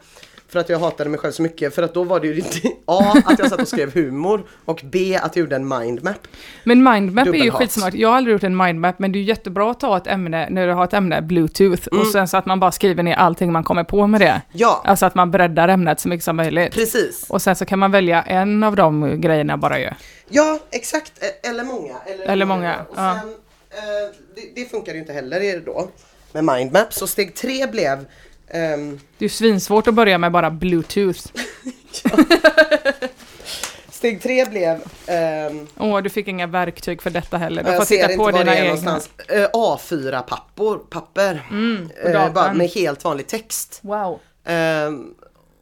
För att jag hatade mig själv så mycket för att då var det ju inte A att jag satt och skrev humor och B att jag gjorde en mindmap.
Men mindmap är ju
Dubbelhat.
skitsmart. Jag har aldrig gjort en mindmap, men det är ju jättebra att ta ett ämne, när du har ett ämne, bluetooth,
Mm.
och sen så att man bara skriver ner allting man kommer på med det.
Ja,
Alltså att man breddar ämnet så mycket som möjligt.
precis.
Och sen så kan man välja en av de grejerna bara ju.
Ja, exakt. E- Eller många.
Eller många,
Och
ja.
Eh, det, det funkar ju inte heller är det då med mindmap. Så steg tre blev ehm,
Det är ju svinsvårt att börja med bara bluetooth.
Steg tre blev ehm,
Åh, du fick inga verktyg för detta heller. Du får
Jag ser
titta
inte
på
var
dina egna.
någonstans. Eh, A4-pappor, papper.
Mm,
bara med helt vanlig text.
Wow.
Ehm,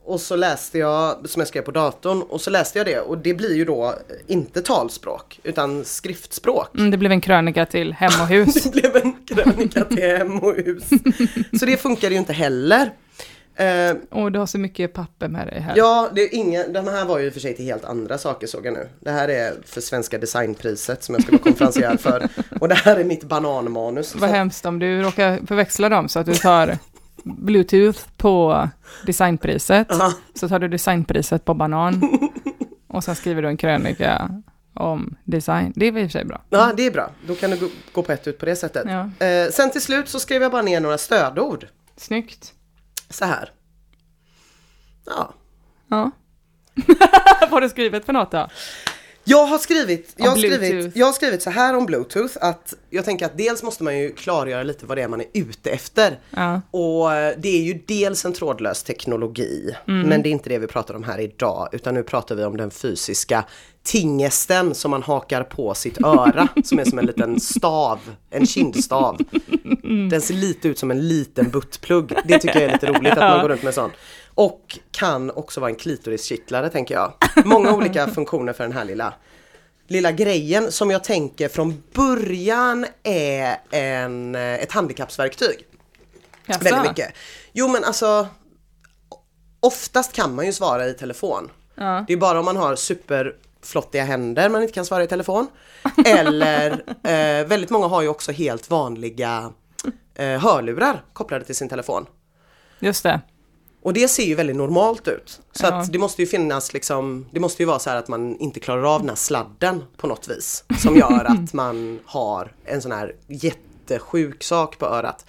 och så läste jag, som jag skrev på datorn, och så läste jag det och det blir ju då inte talspråk utan skriftspråk.
Mm, det blev en krönika till Hem och hus.
Det blev en krönika till hem och hus. Så det funkar ju inte heller. Ehm,
Åh, du har så mycket papper med dig här.
ja, det är ingen, de här var ju för sig till helt andra saker såg jag nu. Det här är för Svenska designpriset som jag ska vara konferencier för. Och det här är mitt bananmanus.
Vad hemskt om du råkar förväxla dem så att du tar bluetooth på designpriset.
Ja.
Så tar du designpriset på banan. Och sen skriver du en krönika om design. Det är väl i och för sig bra.
Ja, det är bra. Då kan du gå, gå på ett ut på det sättet.
Ja.
Eh, sen till slut så skrev jag bara ner några stödord.
Snyggt.
Så här. Ja.
Ja. Vad har du skrivit för något då?
Jag har skrivit, jag har skrivit, jag har skrivit så här om bluetooth att jag tänker att dels måste man ju klargöra lite vad det är man är ute efter.
Ja.
Och eh, det är ju dels en trådlös teknologi,
Mm.
men det är inte det vi pratar om här idag, utan nu pratar vi om den fysiska tingesten som man hakar på sitt öra, som är som en liten stav, en kindstav. Den ser lite ut som en liten buttplugg. Det tycker jag är lite roligt att man går runt med sån. Och kan också vara en klitoriskittlare tänker jag. Många olika funktioner för den här lilla lilla grejen som jag tänker från början är en, eh, ett handikappsverktyg.
Jaså?
Väldigt mycket. Jo men alltså Oftast kan man ju svara i telefon.
Ja.
Det är bara om man har superflottiga händer man inte kan svara i telefon. Eller eh, väldigt många har ju också helt vanliga eh, hörlurar kopplade till sin telefon.
Just det.
Och det ser ju väldigt normalt ut. Så
Ja.
att det måste ju finnas liksom, det måste ju vara så här att man inte klarar av den här sladden på något vis. Som gör att man har en sån här jättesjuk sak på örat.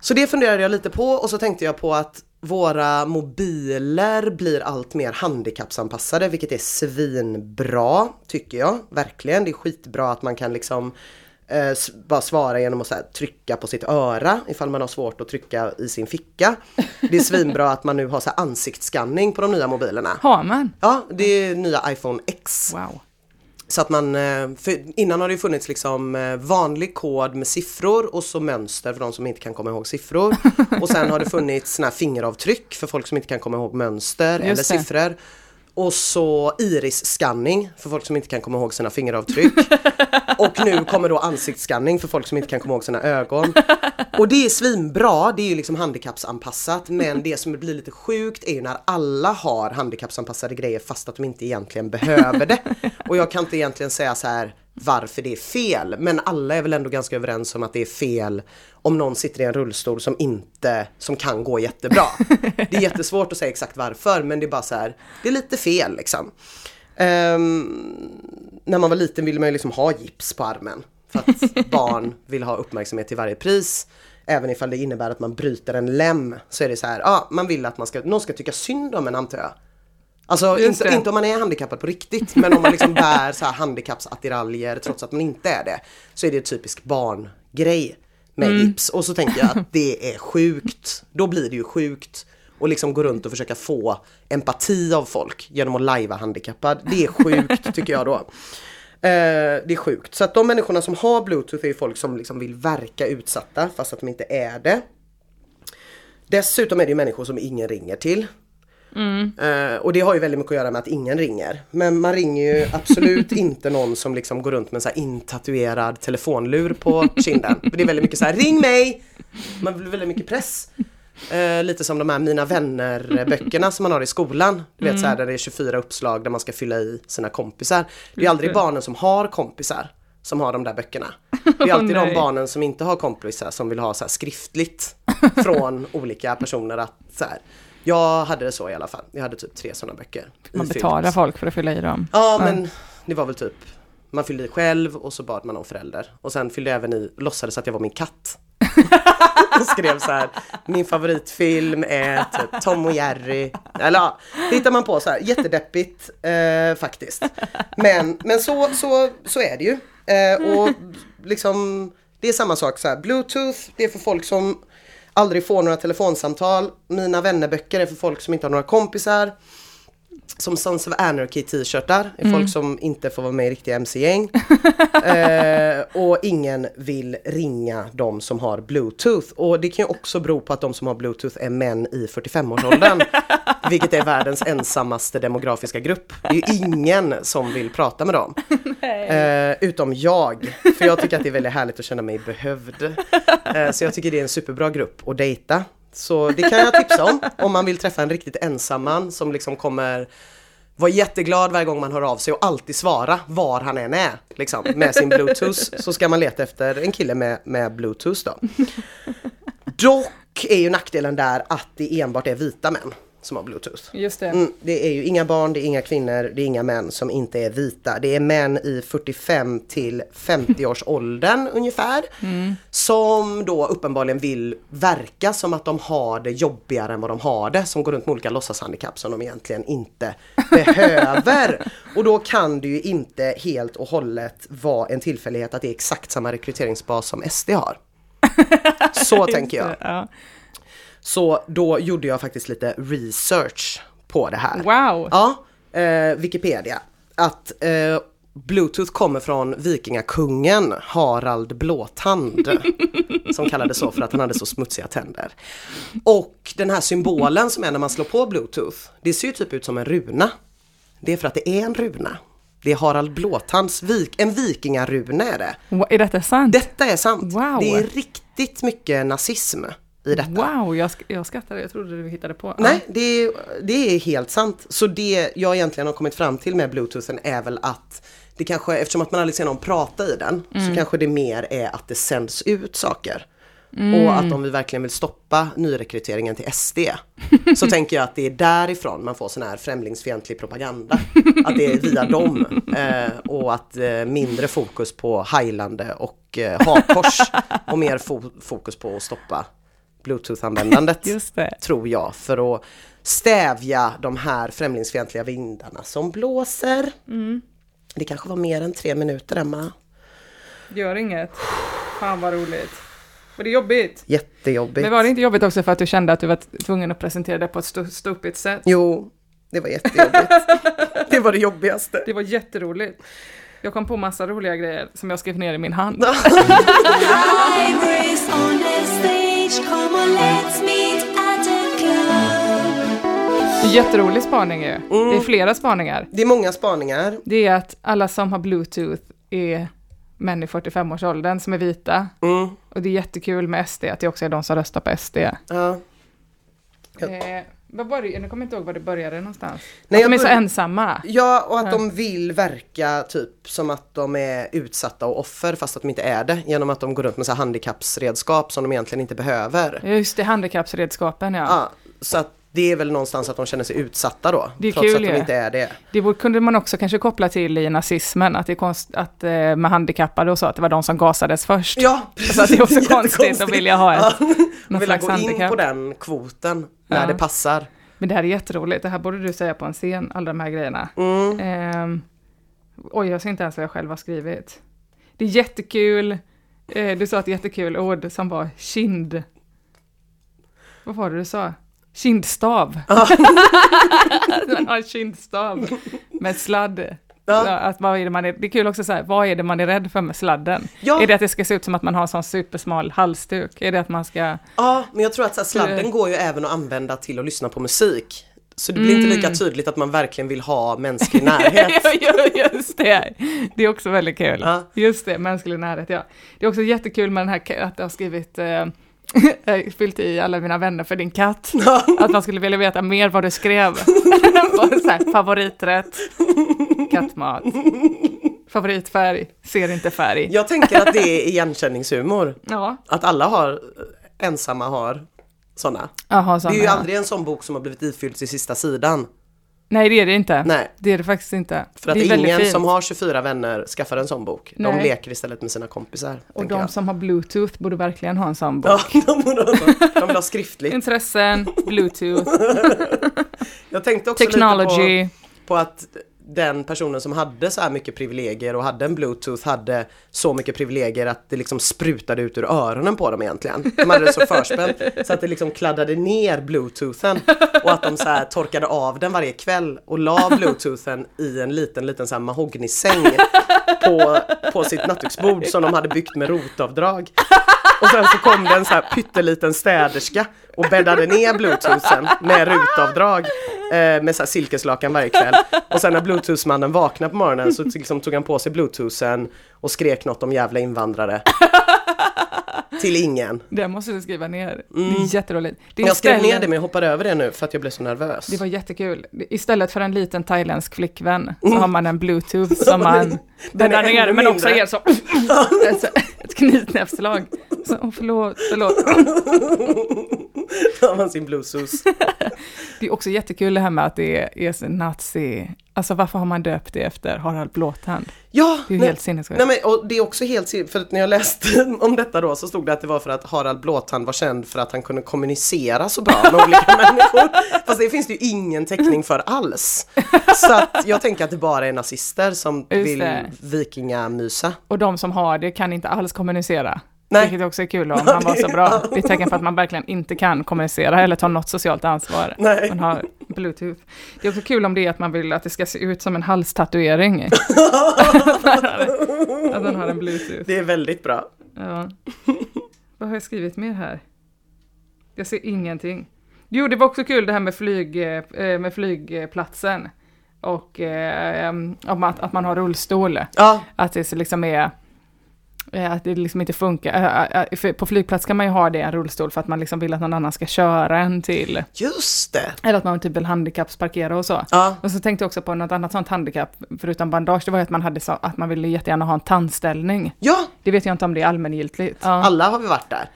Så det funderade jag lite på och så tänkte jag på att våra mobiler blir allt mer handikappsanpassade vilket är svinbra tycker jag. Verkligen, det är skitbra att man kan liksom eh, bara svara genom att här, trycka på sitt öra ifall man har svårt att trycka i sin ficka. Det är svinbra att man nu har så här, ansiktsskanning på de nya mobilerna.
Har man?
Ja, det är nya iPhone X.
Wow.
Så att man, eh, innan har det funnits liksom eh, vanlig kod med siffror och så mönster för de som inte kan komma ihåg siffror. Och sen har det funnits såna fingeravtryck för folk som inte kan komma ihåg mönster eller
det.
siffror. Och så iris-scanning för folk som inte kan komma ihåg sina fingeravtryck. Och nu kommer då ansiktsscanning för folk som inte kan komma ihåg sina ögon. Och det är svinbra, det är ju liksom handikappsanpassat men det som blir lite sjukt är ju när alla har handikappsanpassade grejer fast att de inte egentligen behöver det. Och jag kan inte egentligen säga så här varför det är fel men alla är väl ändå ganska överens om att det är fel om någon sitter i en rullstol som inte, som kan gå jättebra. Det är jättesvårt att säga exakt varför men det är bara så här, det är lite fel liksom. Ehm, när man var liten ville man ju liksom ha gips på armen. För att barn vill ha uppmärksamhet till varje pris. Även ifall det innebär att man bryter en lem så är det så här, ja man vill att man ska, någon ska tycka synd om en antar jag. Alltså inte, inte om man är handikappad på riktigt men om man liksom bär så här handikappsattiraljer trots att man inte är det. Så är det en typisk barngrej med
Mm.
gips. Och så tänker jag att det är sjukt. Då blir det ju sjukt. Och liksom gå runt och försöka få empati av folk genom att lajva handikappad. Det är sjukt tycker jag då. Eh, det är sjukt. Så att de människorna som har bluetooth är ju folk som liksom vill verka utsatta fast att de inte är det. Dessutom är det ju människor som ingen ringer till. Eh, och det har ju väldigt mycket att göra med att ingen ringer. Men man ringer ju absolut inte någon som liksom går runt med en så här intatuerad telefonlur på kinden. För det är väldigt mycket så här, ring mig! Man blir väldigt mycket press. Eh, lite som de här Mina vänner-böckerna som man har i skolan. Du vet så här, där det är 24 uppslag där man ska fylla i sina kompisar. Det är aldrig barnen som har kompisar som har de där böckerna. Det är alltid de barnen som inte har kompisar som vill ha så här skriftligt från olika personer att så här. Jag hade det så i alla fall. Jag hade typ tre sådana böcker.
Man betalar folk för att fylla i dem.
Ja men det var väl typ Man fyllde i själv och så bad man om förälder. Och sen fyllde jag även i, låtsades att jag var min katt. och skrev så här Min favoritfilm är typ Tom och Jerry. Eller ja, hittar man på så här jättedeppigt eh, faktiskt. Men, men så, så, så är det ju. Eh, och liksom Det är samma sak så här Bluetooth det är för folk som aldrig får några telefonsamtal. Mina vännerböcker är för folk som inte har några kompisar som Sons of Anarchy t-shirtar är folk som inte får vara med i riktiga MC-gäng. eh, och ingen vill ringa de som har bluetooth. Och det kan ju också bero på att de som har bluetooth är män i 45-årsåldern. vilket är världens ensammaste demografiska grupp. Det är ju ingen som vill prata med dem. Eh, utom jag. För jag tycker att det är väldigt härligt att känna mig behövd. Eh, så jag tycker det är en superbra grupp att dejta. Så det kan jag tipsa om. Om man vill träffa en riktigt ensam man som liksom kommer vara jätteglad varje gång man hör av sig och alltid svara var han än är. Liksom, med sin bluetooth. Så ska man leta efter en kille med, med bluetooth då. Dock är ju nackdelen där att det enbart är vita män som har bluetooth.
Just det.
Mm, det är ju inga barn, det är inga kvinnor, det är inga män som inte är vita. Det är män i 45 till 50 års åldern ungefär. Som då uppenbarligen vill verka som att de har det jobbigare än vad de har det. Som går runt med olika låtsashandikapp som de egentligen inte behöver. Och då kan det ju inte helt och hållet vara en tillfällighet att det är exakt samma rekryteringsbas som SD har. Så tänker jag.
Ja.
Så då gjorde jag faktiskt lite research på det här.
Wow!
Ja, eh, Wikipedia. Att eh, Bluetooth kommer från vikingakungen Harald Blåtand. som kallades så för att han hade så smutsiga tänder. Och den här symbolen som är när man slår på Bluetooth, det ser ju typ ut som en runa. Det är för att det är en runa. Det är Harald Blåtands, vik en vikingaruna är det.
Är detta sant?
Detta är sant.
Wow.
Det är riktigt mycket nazism i detta.
Wow, jag, sk- jag skrattar. Jag trodde du hittade på.
Nej, det är, det är helt sant. Så det jag egentligen har kommit fram till med bluetoothen är väl att det kanske, eftersom att man aldrig ser någon prata i den, så kanske det mer är att det sänds ut saker. Och att om vi verkligen vill stoppa nyrekryteringen till SD, så tänker jag att det är därifrån man får sån här främlingsfientlig propaganda. Att det är via dem. Eh, och att eh, mindre fokus på hajlande och eh, hakkors och mer fo- fokus på att stoppa bluetooth-användandet tror jag, för att stävja de här främlingsfientliga vindarna som blåser. Det kanske var mer än tre minuter, Emma.
Gör inget. Fan vad roligt. Var det jobbigt?
Jättejobbigt.
Men var det inte jobbigt också för att du kände att du var tvungen att presentera det på ett stu- stupigt sätt?
Jo, det var jättejobbigt. det var det jobbigaste.
Det var jätteroligt. Jag kom på massa roliga grejer som jag skrev ner i min hand.
Iris on the stage, come on let's meet at a club.
Jätterolig spaning ju. Det är flera spaningar.
Det är många spaningar.
Det är att alla som har bluetooth är män i 45-årsåldern som är vita.
Mm.
Och det är jättekul med SD, att det också är de som röstar på SD.
Ja.
Eh, vad det? Nu kommer inte ihåg var det började någonstans.
Nej,
att de
jag
är så ensamma.
Ja, och att
Ja.
de vill verka typ som att de är utsatta och offer fast att de inte är det. Genom att de går runt med så handikappsredskap som de egentligen inte behöver.
Just det, handikappsredskapen ja.
Ja, så att det är väl någonstans att de känner sig utsatta då.
Det är
trots
kul
att de inte är det.
Det kunde man också kanske koppla till i nazismen, att det konst, att eh, med handikappade och så, att det var de som gasades först.
Ja,
Så att det är också konstigt att vilja ha ett,
Ja,
någon
vill
slags
gå in på den kvoten när
Ja.
det passar.
Men det här är jätteroligt, det här borde du säga på en scen, alla de här grejerna.
Mm.
Ehm, oj, jag ser inte ens vad jag själv har skrivit. Det är jättekul, eh, du sa ett jättekul ord som var kind. Vad var det du sa? Kindstav. Man har en kindstav med sladd.
Ja.
Att vad är det, man är, det är kul också så här, vad är det man är rädd för med sladden?
Ja.
Är det att det ska se ut som att man har en sån supersmal halsduk? Är det att man ska...
Ja, men jag tror att här, sladden
Det-
går ju även att använda till att lyssna på musik. Så det blir inte lika
Mm.
tydligt att man verkligen vill ha mänsklig närhet.
Just det, det är också väldigt kul.
Ja.
Just det, mänsklig närhet, ja. Det är också jättekul med den här att jag har skrivit, eh, eh, fyllt i alla mina vänner för din katt. Att man skulle vilja veta mer vad du skrev. Så här, favoriträtt, kattmat, favoritfärg, ser inte färg.
Jag tänker att det är igenkänningshumor.
Ja,
Att alla har, ensamma har sådana. Det är ju aldrig en sån bok som har blivit ifylld till sista sidan.
Nej, det är det inte.
Nej,
Det är det faktiskt inte.
för att
det är
ingen som har 24 vänner skaffar en sån bok. De
Nej.
leker istället med sina kompisar.
Och de
jag.
som har bluetooth borde verkligen ha en sån bok.
Ja, de, borde ha så. de vill ha skriftligt.
Intressen, bluetooth,
Jag tänkte också lite
technology.
på, på att den personen som hade så här mycket privilegier och hade en bluetooth hade så mycket privilegier att det liksom sprutade ut ur öronen på dem egentligen. De hade det så förspänt så att det liksom kladdade ner bluetoothen och att de så här torkade av den varje kväll och la bluetoothen i en liten liten så här mahognysäng på, på sitt nattduksbord som de hade byggt med rotavdrag. Och sen så kom det en så här pytteliten städerska och bäddade ner bluetoothen med rutavdrag eh, med så här silkeslakan varje kväll. Och sen när bluetoothmannen vaknade på morgonen så liksom tog han på sig bluetoothen och skrek något om jävla invandrare. Till ingen.
Det måste du skriva ner. Det är jätteroligt. Det är
Mm. Jag skrev ner det men jag hoppade över det nu för att jag blev så nervös.
Det var jättekul. Istället för en liten thailändsk flickvän så har man en bluetooth som man
Den
bäddar
är
ner, men också ger så ett, ett knytnävsslag. Så, åh, förlåt, förlåt.
Har man sin bluetooth.
Det är också jättekul det här med att det är, nazi. Alltså varför har man döpt det efter Harald Blåtand?
Ja,
Det är ju
nej,
helt sinnessjukt.
Nej, men, och det är också helt för att när jag läste om detta då så stod det att det var för att Harald Blåtand var känd för att han kunde kommunicera så bra med olika människor. Fast det finns det ju ingen täckning för alls. Så att jag tänker att det bara är nazister som
Just
vill vikingamysa.
Och de som har det kan inte alls kommunicera.
Nej.
Vilket också är kul om han var så bra. Det är ett tecken på att man verkligen inte kan kommunicera eller ta något socialt ansvar.
Nej.
Man har bluetooth. Det är också kul om det är att man vill att det ska se ut som en halstatuering. att man har en bluetooth.
Det är väldigt bra.
Ja. Vad har jag skrivit mer här? Jag ser ingenting. Jo, det var också kul det här med, flyg, eh, med flygplatsen. Och eh, om att, att man har rullstol.
Ja,
Att det liksom är att det liksom inte funkar. Eh, eh, På flygplats kan man ju ha det, en rullstol, för att man liksom vill att någon annan ska köra en till.
just det.
Eller att man typ vill handikappsparkera och så.
Ja,
Och så tänkte jag också på något annat sånt handikapp, förutom bandage, det var ju att man hade så, att man ville jättegärna ha en tandställning.
ja
Det vet jag inte om det är allmängiltigt. Ja.
alla har vi varit där.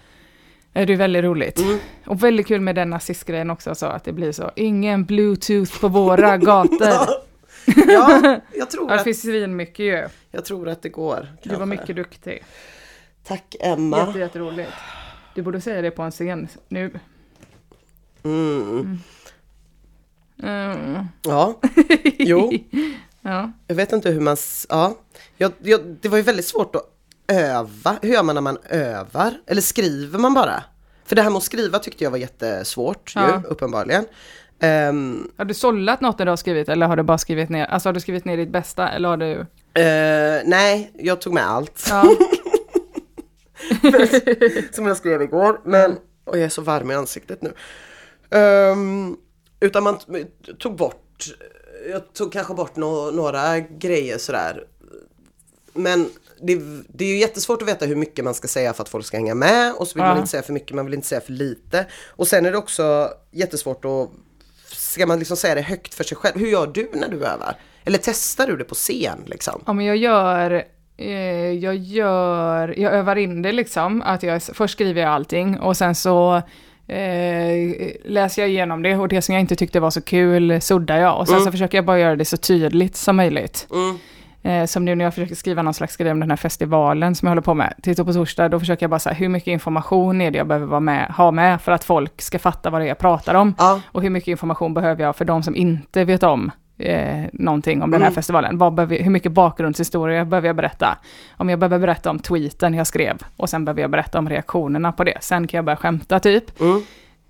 Eh, Det är väldigt roligt.
Mm.
Och väldigt kul med den nazistgrejen också, så att det blir så, ingen bluetooth på våra gator.
Ja, jag tror
Ja, det
att,
finns svinmycket ju.
jag tror att det går.
Du var
kanske.
mycket duktig.
Tack Emma.
Jätte, jätteroligt. Du borde säga det på en scen nu.
Mm.
Mm.
Ja, jo.
Ja.
Jag vet inte hur man... Ja. Jag, jag, det var ju väldigt svårt att öva. Hur gör man när man övar? Eller skriver man bara? För det här med att skriva tyckte jag var jättesvårt
Ja.
ju, uppenbarligen. Ehm,
Har du sållat något när du har skrivit eller har du bara skrivit ner, alltså har du skrivit ner ditt bästa eller har du?
eh, nej, jag tog med allt
Ja,
som jag skrev igår. Men, och jag är så varm i ansiktet nu. Ehm, utan man tog bort, jag tog kanske bort nå- några grejer sådär. Men det, det är ju jättesvårt att veta hur mycket man ska säga för att folk ska hänga med och så vill
Ja.
man inte säga för mycket, man vill inte säga för lite. Och sen är det också jättesvårt att, ska man liksom säga det högt för sig själv? Hur gör du när du övar? Eller testar du det på scen liksom?
Ja, men jag gör, eh, jag gör, jag övar in det liksom, att jag, först skriver jag allting och sen så eh, läser jag igenom det och det som jag inte tyckte var så kul suddar jag och sen så försöker jag bara göra det så tydligt som möjligt.
Mm.
Eh, som nu när jag försöker skriva någon slags grej om den här festivalen som jag håller på med. Titta på torsdag, då försöker jag bara säga hur mycket information är det jag behöver vara med, ha med för att folk ska fatta vad det är jag pratar om.
Ja,
Och hur mycket information behöver jag för de som inte vet om eh, någonting om den här
Mm.
festivalen? Vad behöver, hur mycket bakgrundshistoria behöver jag berätta? Om jag behöver berätta om tweeten jag skrev och sen behöver jag berätta om reaktionerna på det. Sen kan jag börja skämta typ.
mm.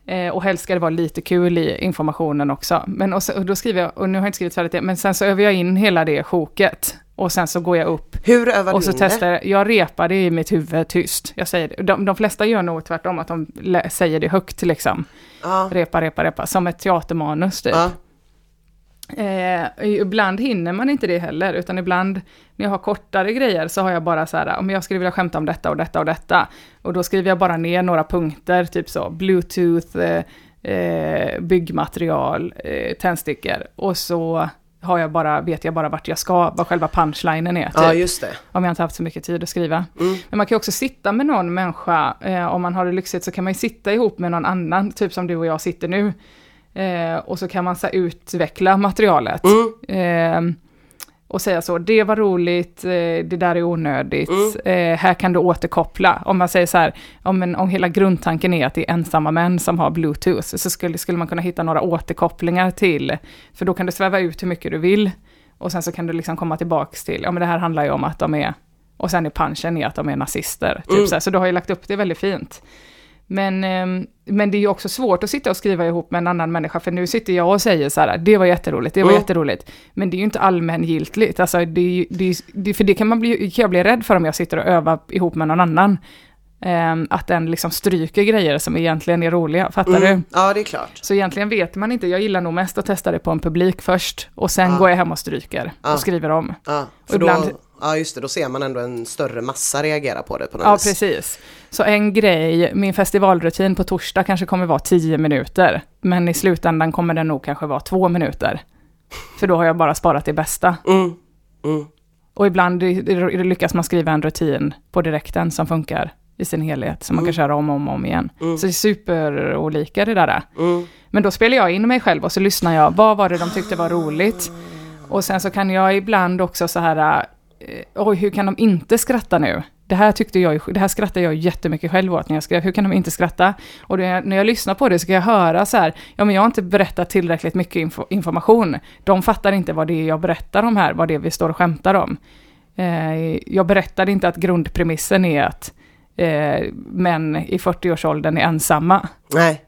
Eh, och helst ska det vara lite kul i informationen också. Men och, så, och då skriver jag, och nu har jag inte skrivit färdigt det, men sen så övar jag in hela det sjoket. Och sen så går jag upp
hur övar
och
du
så
in
testar jag, jag repar det i mitt huvud tyst. Jag säger det. De, de flesta gör nog tvärtom, att de säger det högt liksom.
Ja,
Repa, repa, repa, som ett teatermanus typ.
ja.
Eh, ibland hinner man inte det heller, utan ibland när jag har kortare grejer så har jag bara så här, om jag skulle vilja skämta om detta och detta och detta. Och då skriver jag bara ner några punkter, typ så, bluetooth, eh, eh, byggmaterial, eh, tändstickor. Och så har jag bara, vet jag bara vart jag ska, vad själva punchlinen är. Typ
ja just det.
om jag inte haft så mycket tid att skriva.
Mm.
Men man kan ju också sitta med någon människa, eh, om man har det lyxigt så kan man ju sitta ihop med någon annan, typ som du och jag sitter nu. Eh, och så kan man så utveckla materialet.
Mm.
Eh, och säga så, det var roligt, eh, det där är onödigt,
Mm.
eh, här kan du återkoppla. Om man säger så här, om, en, om hela grundtanken är att det är ensamma män som har bluetooth, så skulle, skulle man kunna hitta några återkopplingar till, för då kan du sväva ut hur mycket du vill. Och sen så kan du liksom komma tillbaks till, ja men det här handlar ju om att de är, och sen är punchen i att de är nazister. Typ
Mm.
så, här, så du har ju lagt upp det väldigt fint. Men, ehm, men det är ju också svårt att sitta och skriva ihop med en annan människa, för nu sitter jag och säger så här, det var jätteroligt, det var
Mm.
jätteroligt. Men det är ju inte allmängiltigt, alltså det, det, det, för det kan, man bli, kan jag bli rädd för om jag sitter och övar ihop med någon annan. Ehm, att den liksom stryker grejer som egentligen är roliga, fattar du?
Mm. Ja, det är klart.
Så egentligen vet man inte, jag gillar nog mest att testa det på en publik först, och sen
Ja.
går jag hem och stryker
Ja.
och skriver om. Och
för då,
ibland-
ja, just det, då ser man ändå en större massa reagera på det på något
Ja,
vis.
precis. Så en grej, min festivalrutin på torsdag kanske kommer vara 10 minuter, men i slutändan kommer den nog kanske vara två minuter. För då har jag bara sparat det bästa.
Mm. Mm.
Och ibland lyckas man skriva en rutin på direkten som funkar i sin helhet, som man kan köra om och om, om igen.
Mm.
Så det är superolika det där.
Mm.
Men då spelar jag in mig själv och så lyssnar jag, vad var det de tyckte var roligt? Och sen så kan jag ibland också så här, eh, oj hur kan de inte skratta nu? Det här tyckte jag, det här skrattar jag jättemycket själv åt när jag skrev, hur kan de inte skratta? Och det, när jag lyssnar på det så kan jag höra så här, ja men jag har inte berättat tillräckligt mycket info, information. De fattar inte vad det är jag berättar om här, vad det är vi står och skämtar om. Eh, jag berättade inte att grundpremissen är att eh, män i 40-årsåldern är ensamma.
Nej.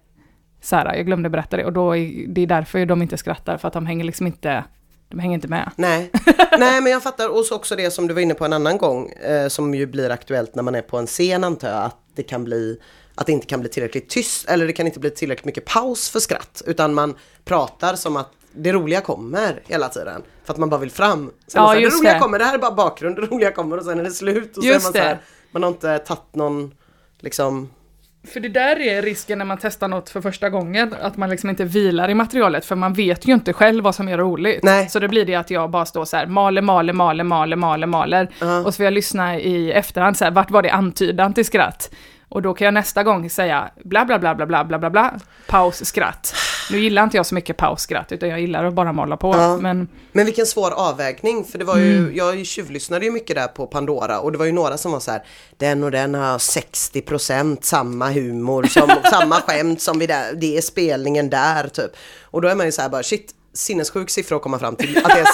Så här, jag glömde berätta det och då är, det är därför de inte skrattar, för att de hänger liksom inte, de hänger inte med.
Nej. Nej, men jag fattar. Och så också det som du var inne på en annan gång, eh, som ju blir aktuellt när man är på en scen antar jag, att det kan bli att det inte kan bli tillräckligt tyst eller det kan inte bli tillräckligt mycket paus för skratt utan man pratar som att det roliga kommer hela tiden för att man bara vill fram. Sen
Ja,
det så roliga
det.
kommer, det här är bara bakgrund, det roliga kommer och sen är det slut och så
Just
är man så här, man har inte tagit någon liksom
För det där är risken när man testar något för första gången, att man liksom inte vilar i materialet, för man vet ju inte själv vad som är roligt.
Nej.
Så det blir det att jag bara står så här, maler, maler, maler, maler, maler, maler.
Ja.
Och så får jag lyssna i efterhand, så här, vart var det antydan till skratt? Och då kan jag nästa gång säga bla bla bla bla bla bla bla bla, paus, skratt. Nu gillar inte jag så mycket paus, skratt, utan jag gillar att bara mala på.
Ja.
Men
Men vilken svår avvägning, för det var ju,
Mm.
jag tjuvlyssnade ju mycket där på Pandora och det var ju några som var så här, den och den har 60% samma humor, som, samma skämt som vi där, det är spelningen där typ. Och då är man ju så här bara, shit, sinnessjuk siffra att komma fram till att det är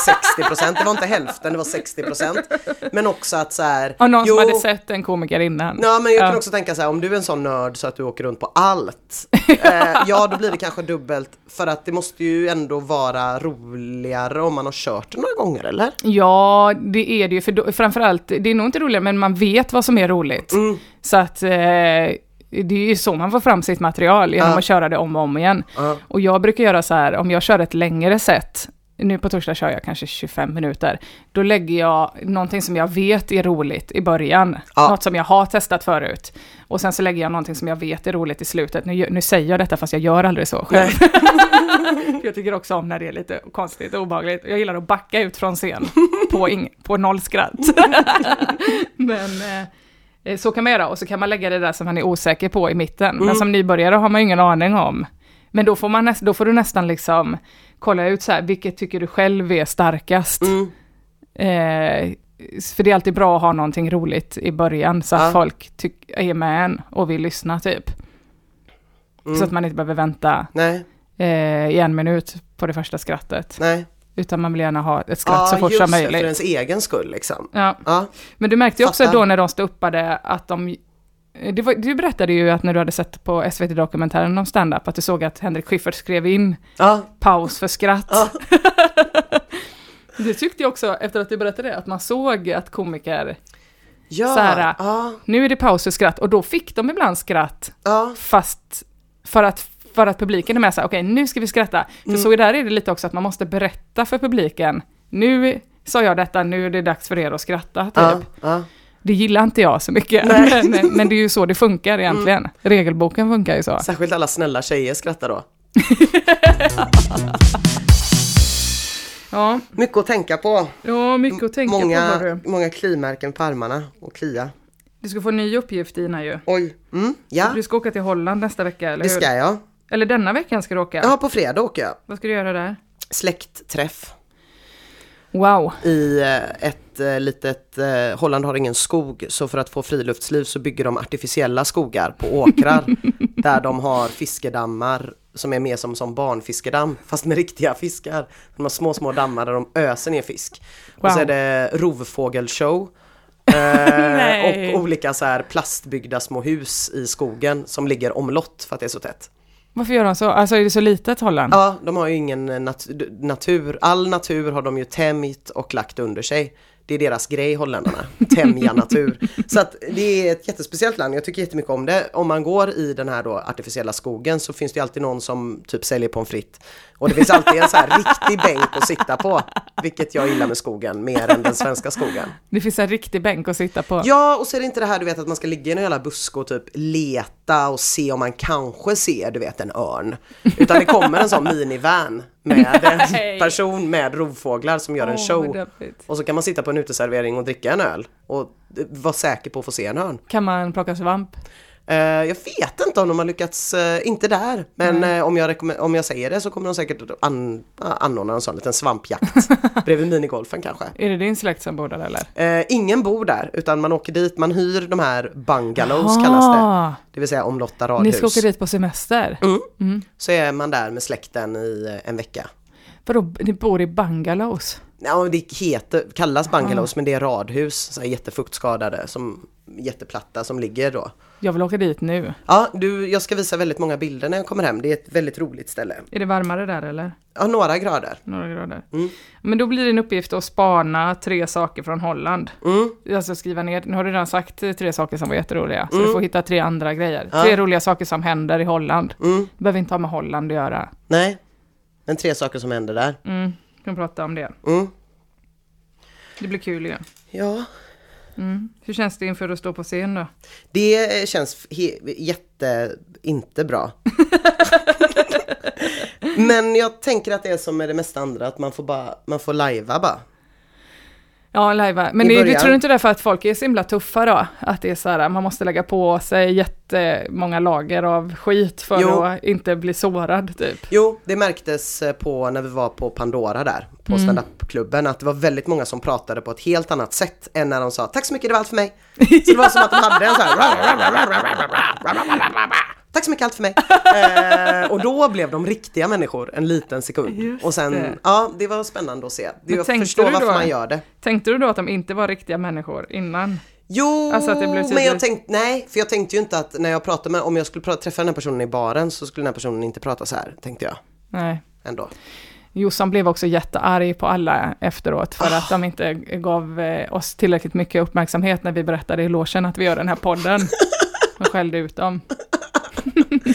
60%, det var inte hälften, det var 60%. Men också att så här,
och någon
jo,
som hade sett en komiker innan.
Ja men jag kan
Ja.
också tänka så här, om du är en sån nörd så att du åker runt på allt. eh, ja då blir det kanske dubbelt för att det måste ju ändå vara roligare om man har kört det några gånger eller?
Ja, det är det ju, för då, framförallt, det är nog inte roligt, men man vet vad som är roligt.
Mm.
Så att eh, det är ju så man får fram sitt material, genom
Ja.
att köra det om och om igen.
Ja.
Och jag brukar göra så här, om jag kör ett längre set, nu på torsdag kör jag kanske 25 minuter, då lägger jag någonting som jag vet är roligt i början,
Ja.
något som jag har testat förut. Och sen så lägger jag någonting som jag vet är roligt i slutet. Nu, nu säger jag detta fast jag gör aldrig så själv. jag tycker också om när det är lite konstigt och obehagligt. Jag gillar att backa ut från scen på, ing, på noll skratt. Men eh, så kan man göra och så kan man lägga det där som man är osäker på i mitten. Men som nybörjare har man ju ingen aning om. Men då får, man näst, då får du nästan liksom kolla ut så här, vilket tycker du själv är starkast?
Mm.
Eh, för det är alltid bra att ha någonting roligt i början så att
Ja.
folk är med en och vill lyssna typ.
Mm.
Så att man inte behöver vänta eh, i en minut på det första skrattet.
nej.
Utan man vill gärna ha ett skratt så fort
just
som
det, för
möjligt.
ens egen skull liksom.
Ja.
Ja,
Men du märkte ju också
Fattar.
då när de ståuppade att de... Det var, du berättade ju att när du hade sett på SVT-dokumentären om stand-up att du såg att Henrik Schyffert skrev in
ja,
paus för skratt.
Ja.
det tyckte jag också, efter att du berättade det, att man såg att komiker,
ja,
Så här,
ja,
nu är det paus för skratt, och då fick de ibland skratt,
ja,
fast för att, för att publiken är med så här, okej nu ska vi skratta. För
Mm.
så där är det lite också att man måste berätta för publiken, nu sa jag detta, nu är det dags för er att skratta, typ.
ja, ja.
Det gillar inte jag så mycket.
Mm.
men, men det är ju så det funkar egentligen. Regelboken funkar ju så.
Särskilt alla snälla tjejer skrattar då.
Ja,
Mycket att tänka på.
ja mycket att tänka på.
många,
hörru.
många klimärken på armarna och klia.
Du ska få en ny uppgift Dina ju.
Oj, mm, ja,
Du ska åka till Holland nästa vecka, eller
det
hur?
ska jag.
Eller denna veckan ska du åka.
Ja, på fredag åker jag.
Vad ska du göra där?
Släktträff
Wow.
i eh, ett eh, litet, eh, Holland har ingen skog så för att få friluftsliv så bygger de artificiella skogar på åkrar där de har fiskedammar som är mer som, som barnfiskedamm fast med riktiga fiskar. De har små små dammar där de öser ner fisk. Och så
Wow.
är det rovfågelshow och olika så här plastbyggda små hus i skogen som ligger omlott för att det är så tätt.
Varför gör de så? Alltså är det så litet Holland?
Ja, de har ju ingen eh, nat natur. All natur har de ju tämjt och lagt under sig. Det är deras grej, holländarna. Tämja natur. Så att det är ett jättespeciellt land. Jag tycker jättemycket om det. Om man går i den här då artificiella skogen så finns det alltid någon som typ säljer pommes frites. Och det finns alltid en så här riktig bänk att sitta på. Vilket jag gillar med skogen, mer än den svenska skogen.
Det finns en riktig bänk att sitta på.
Ja, och så är det inte det här du vet att man ska ligga i en jävla buske och typ leta och se om man kanske ser, du vet, en örn. Utan det kommer en sån minivan med en person med rovfåglar som gör en show. Och så kan man sitta på en uteservering och dricka en öl och vara säker på att få se en örn.
Kan man plocka svamp?
Eh, jag vet inte om de har lyckats, eh, inte där, men eh, om, jag om jag säger det så kommer de säkert an- anordna en sån liten svampjakt bredvid minigolfen kanske.
Är det din släkt som bor där eller?
Eh, ingen bor där, utan man åker dit, man hyr de här bungalows kallas det. Det vill säga omlotta
Ni
radhus.
ska åka dit på semester?
Mm. Så är man där med släkten i en vecka.
Vadå, ni bor i bungalows?
Ja, det heter, kallas bungalows men det är radhus, så jättefuktskadade, som, jätteplatta som ligger då.
Jag vill åka dit nu.
Ja, du, jag ska visa väldigt många bilder när jag kommer hem. Det är ett väldigt roligt ställe.
Är det varmare där eller?
Ja, några grader.
Några grader.
Mm.
Men då blir din uppgift att spana tre saker från Holland.
Mm.
Alltså skriva ner, nu har du redan sagt tre saker som var jätteroliga, så du får hitta tre andra grejer.
Mm. Ja.
Tre roliga saker som händer i Holland.
Mm.
Det behöver inte ha med Holland att göra.
Nej, men tre saker som händer där.
Mm, kan prata om det.
Mm.
Det blir kul ju.
Ja,
Mm. Hur känns det inför att stå på scen då?
det eh, känns jätte, inte bra. men jag tänker att det är som med det mesta andra, att man får bara, man får lajva bara.
Ja, lajva. Men det, du tror inte det är för att folk är så himla tuffa då? Att det är så här, man måste lägga på sig jättemånga lager av skit för
Jo.
att inte bli sårad typ.
Jo, det märktes på när vi var på Pandora där, på
Mm.
stand-up-klubben, att det var väldigt många som pratade på ett helt annat sätt än när de sa tack så mycket, det var allt för mig. Så det var som att de hade en så här Tack så mycket, allt för mig. Eh, och då blev de riktiga människor en liten sekund.
Just
och sen,
det.
ja, det var spännande att se.
Men
Jag förstår varför
då-
man gör det.
Tänkte du då att de inte var riktiga människor innan?
Jo,
Alltså det
men jag tänkte, nej, för jag tänkte ju inte att när jag pratade med, om jag skulle prata, träffa den här personen i baren så skulle den här personen inte prata så här, tänkte jag
Nej.
ändå.
Jossan blev också jättearg på alla efteråt för
Ah.
att de inte gav eh, oss tillräckligt mycket uppmärksamhet när vi berättade i logen att vi gör den här podden. Och skällde ut dem.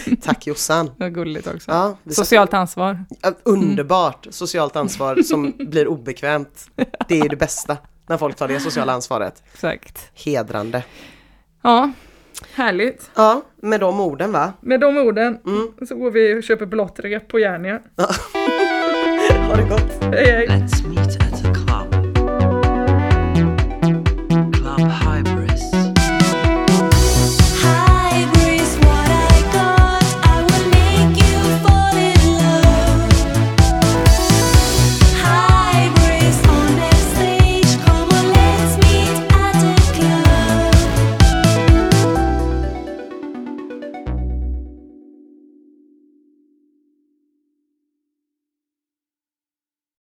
Tack Jossan.
Vad gulligt också.
Ja,
Socialt ansvar.
Ja, Underbart socialt ansvar som blir obekvämt. Det är det bästa när folk tar det sociala ansvaret.
Exakt.
Hedrande.
Ja, härligt.
Ja, med de orden va?
Med de orden
Mm.
så går vi och köper blått rep på Järnia.
Ha det gott.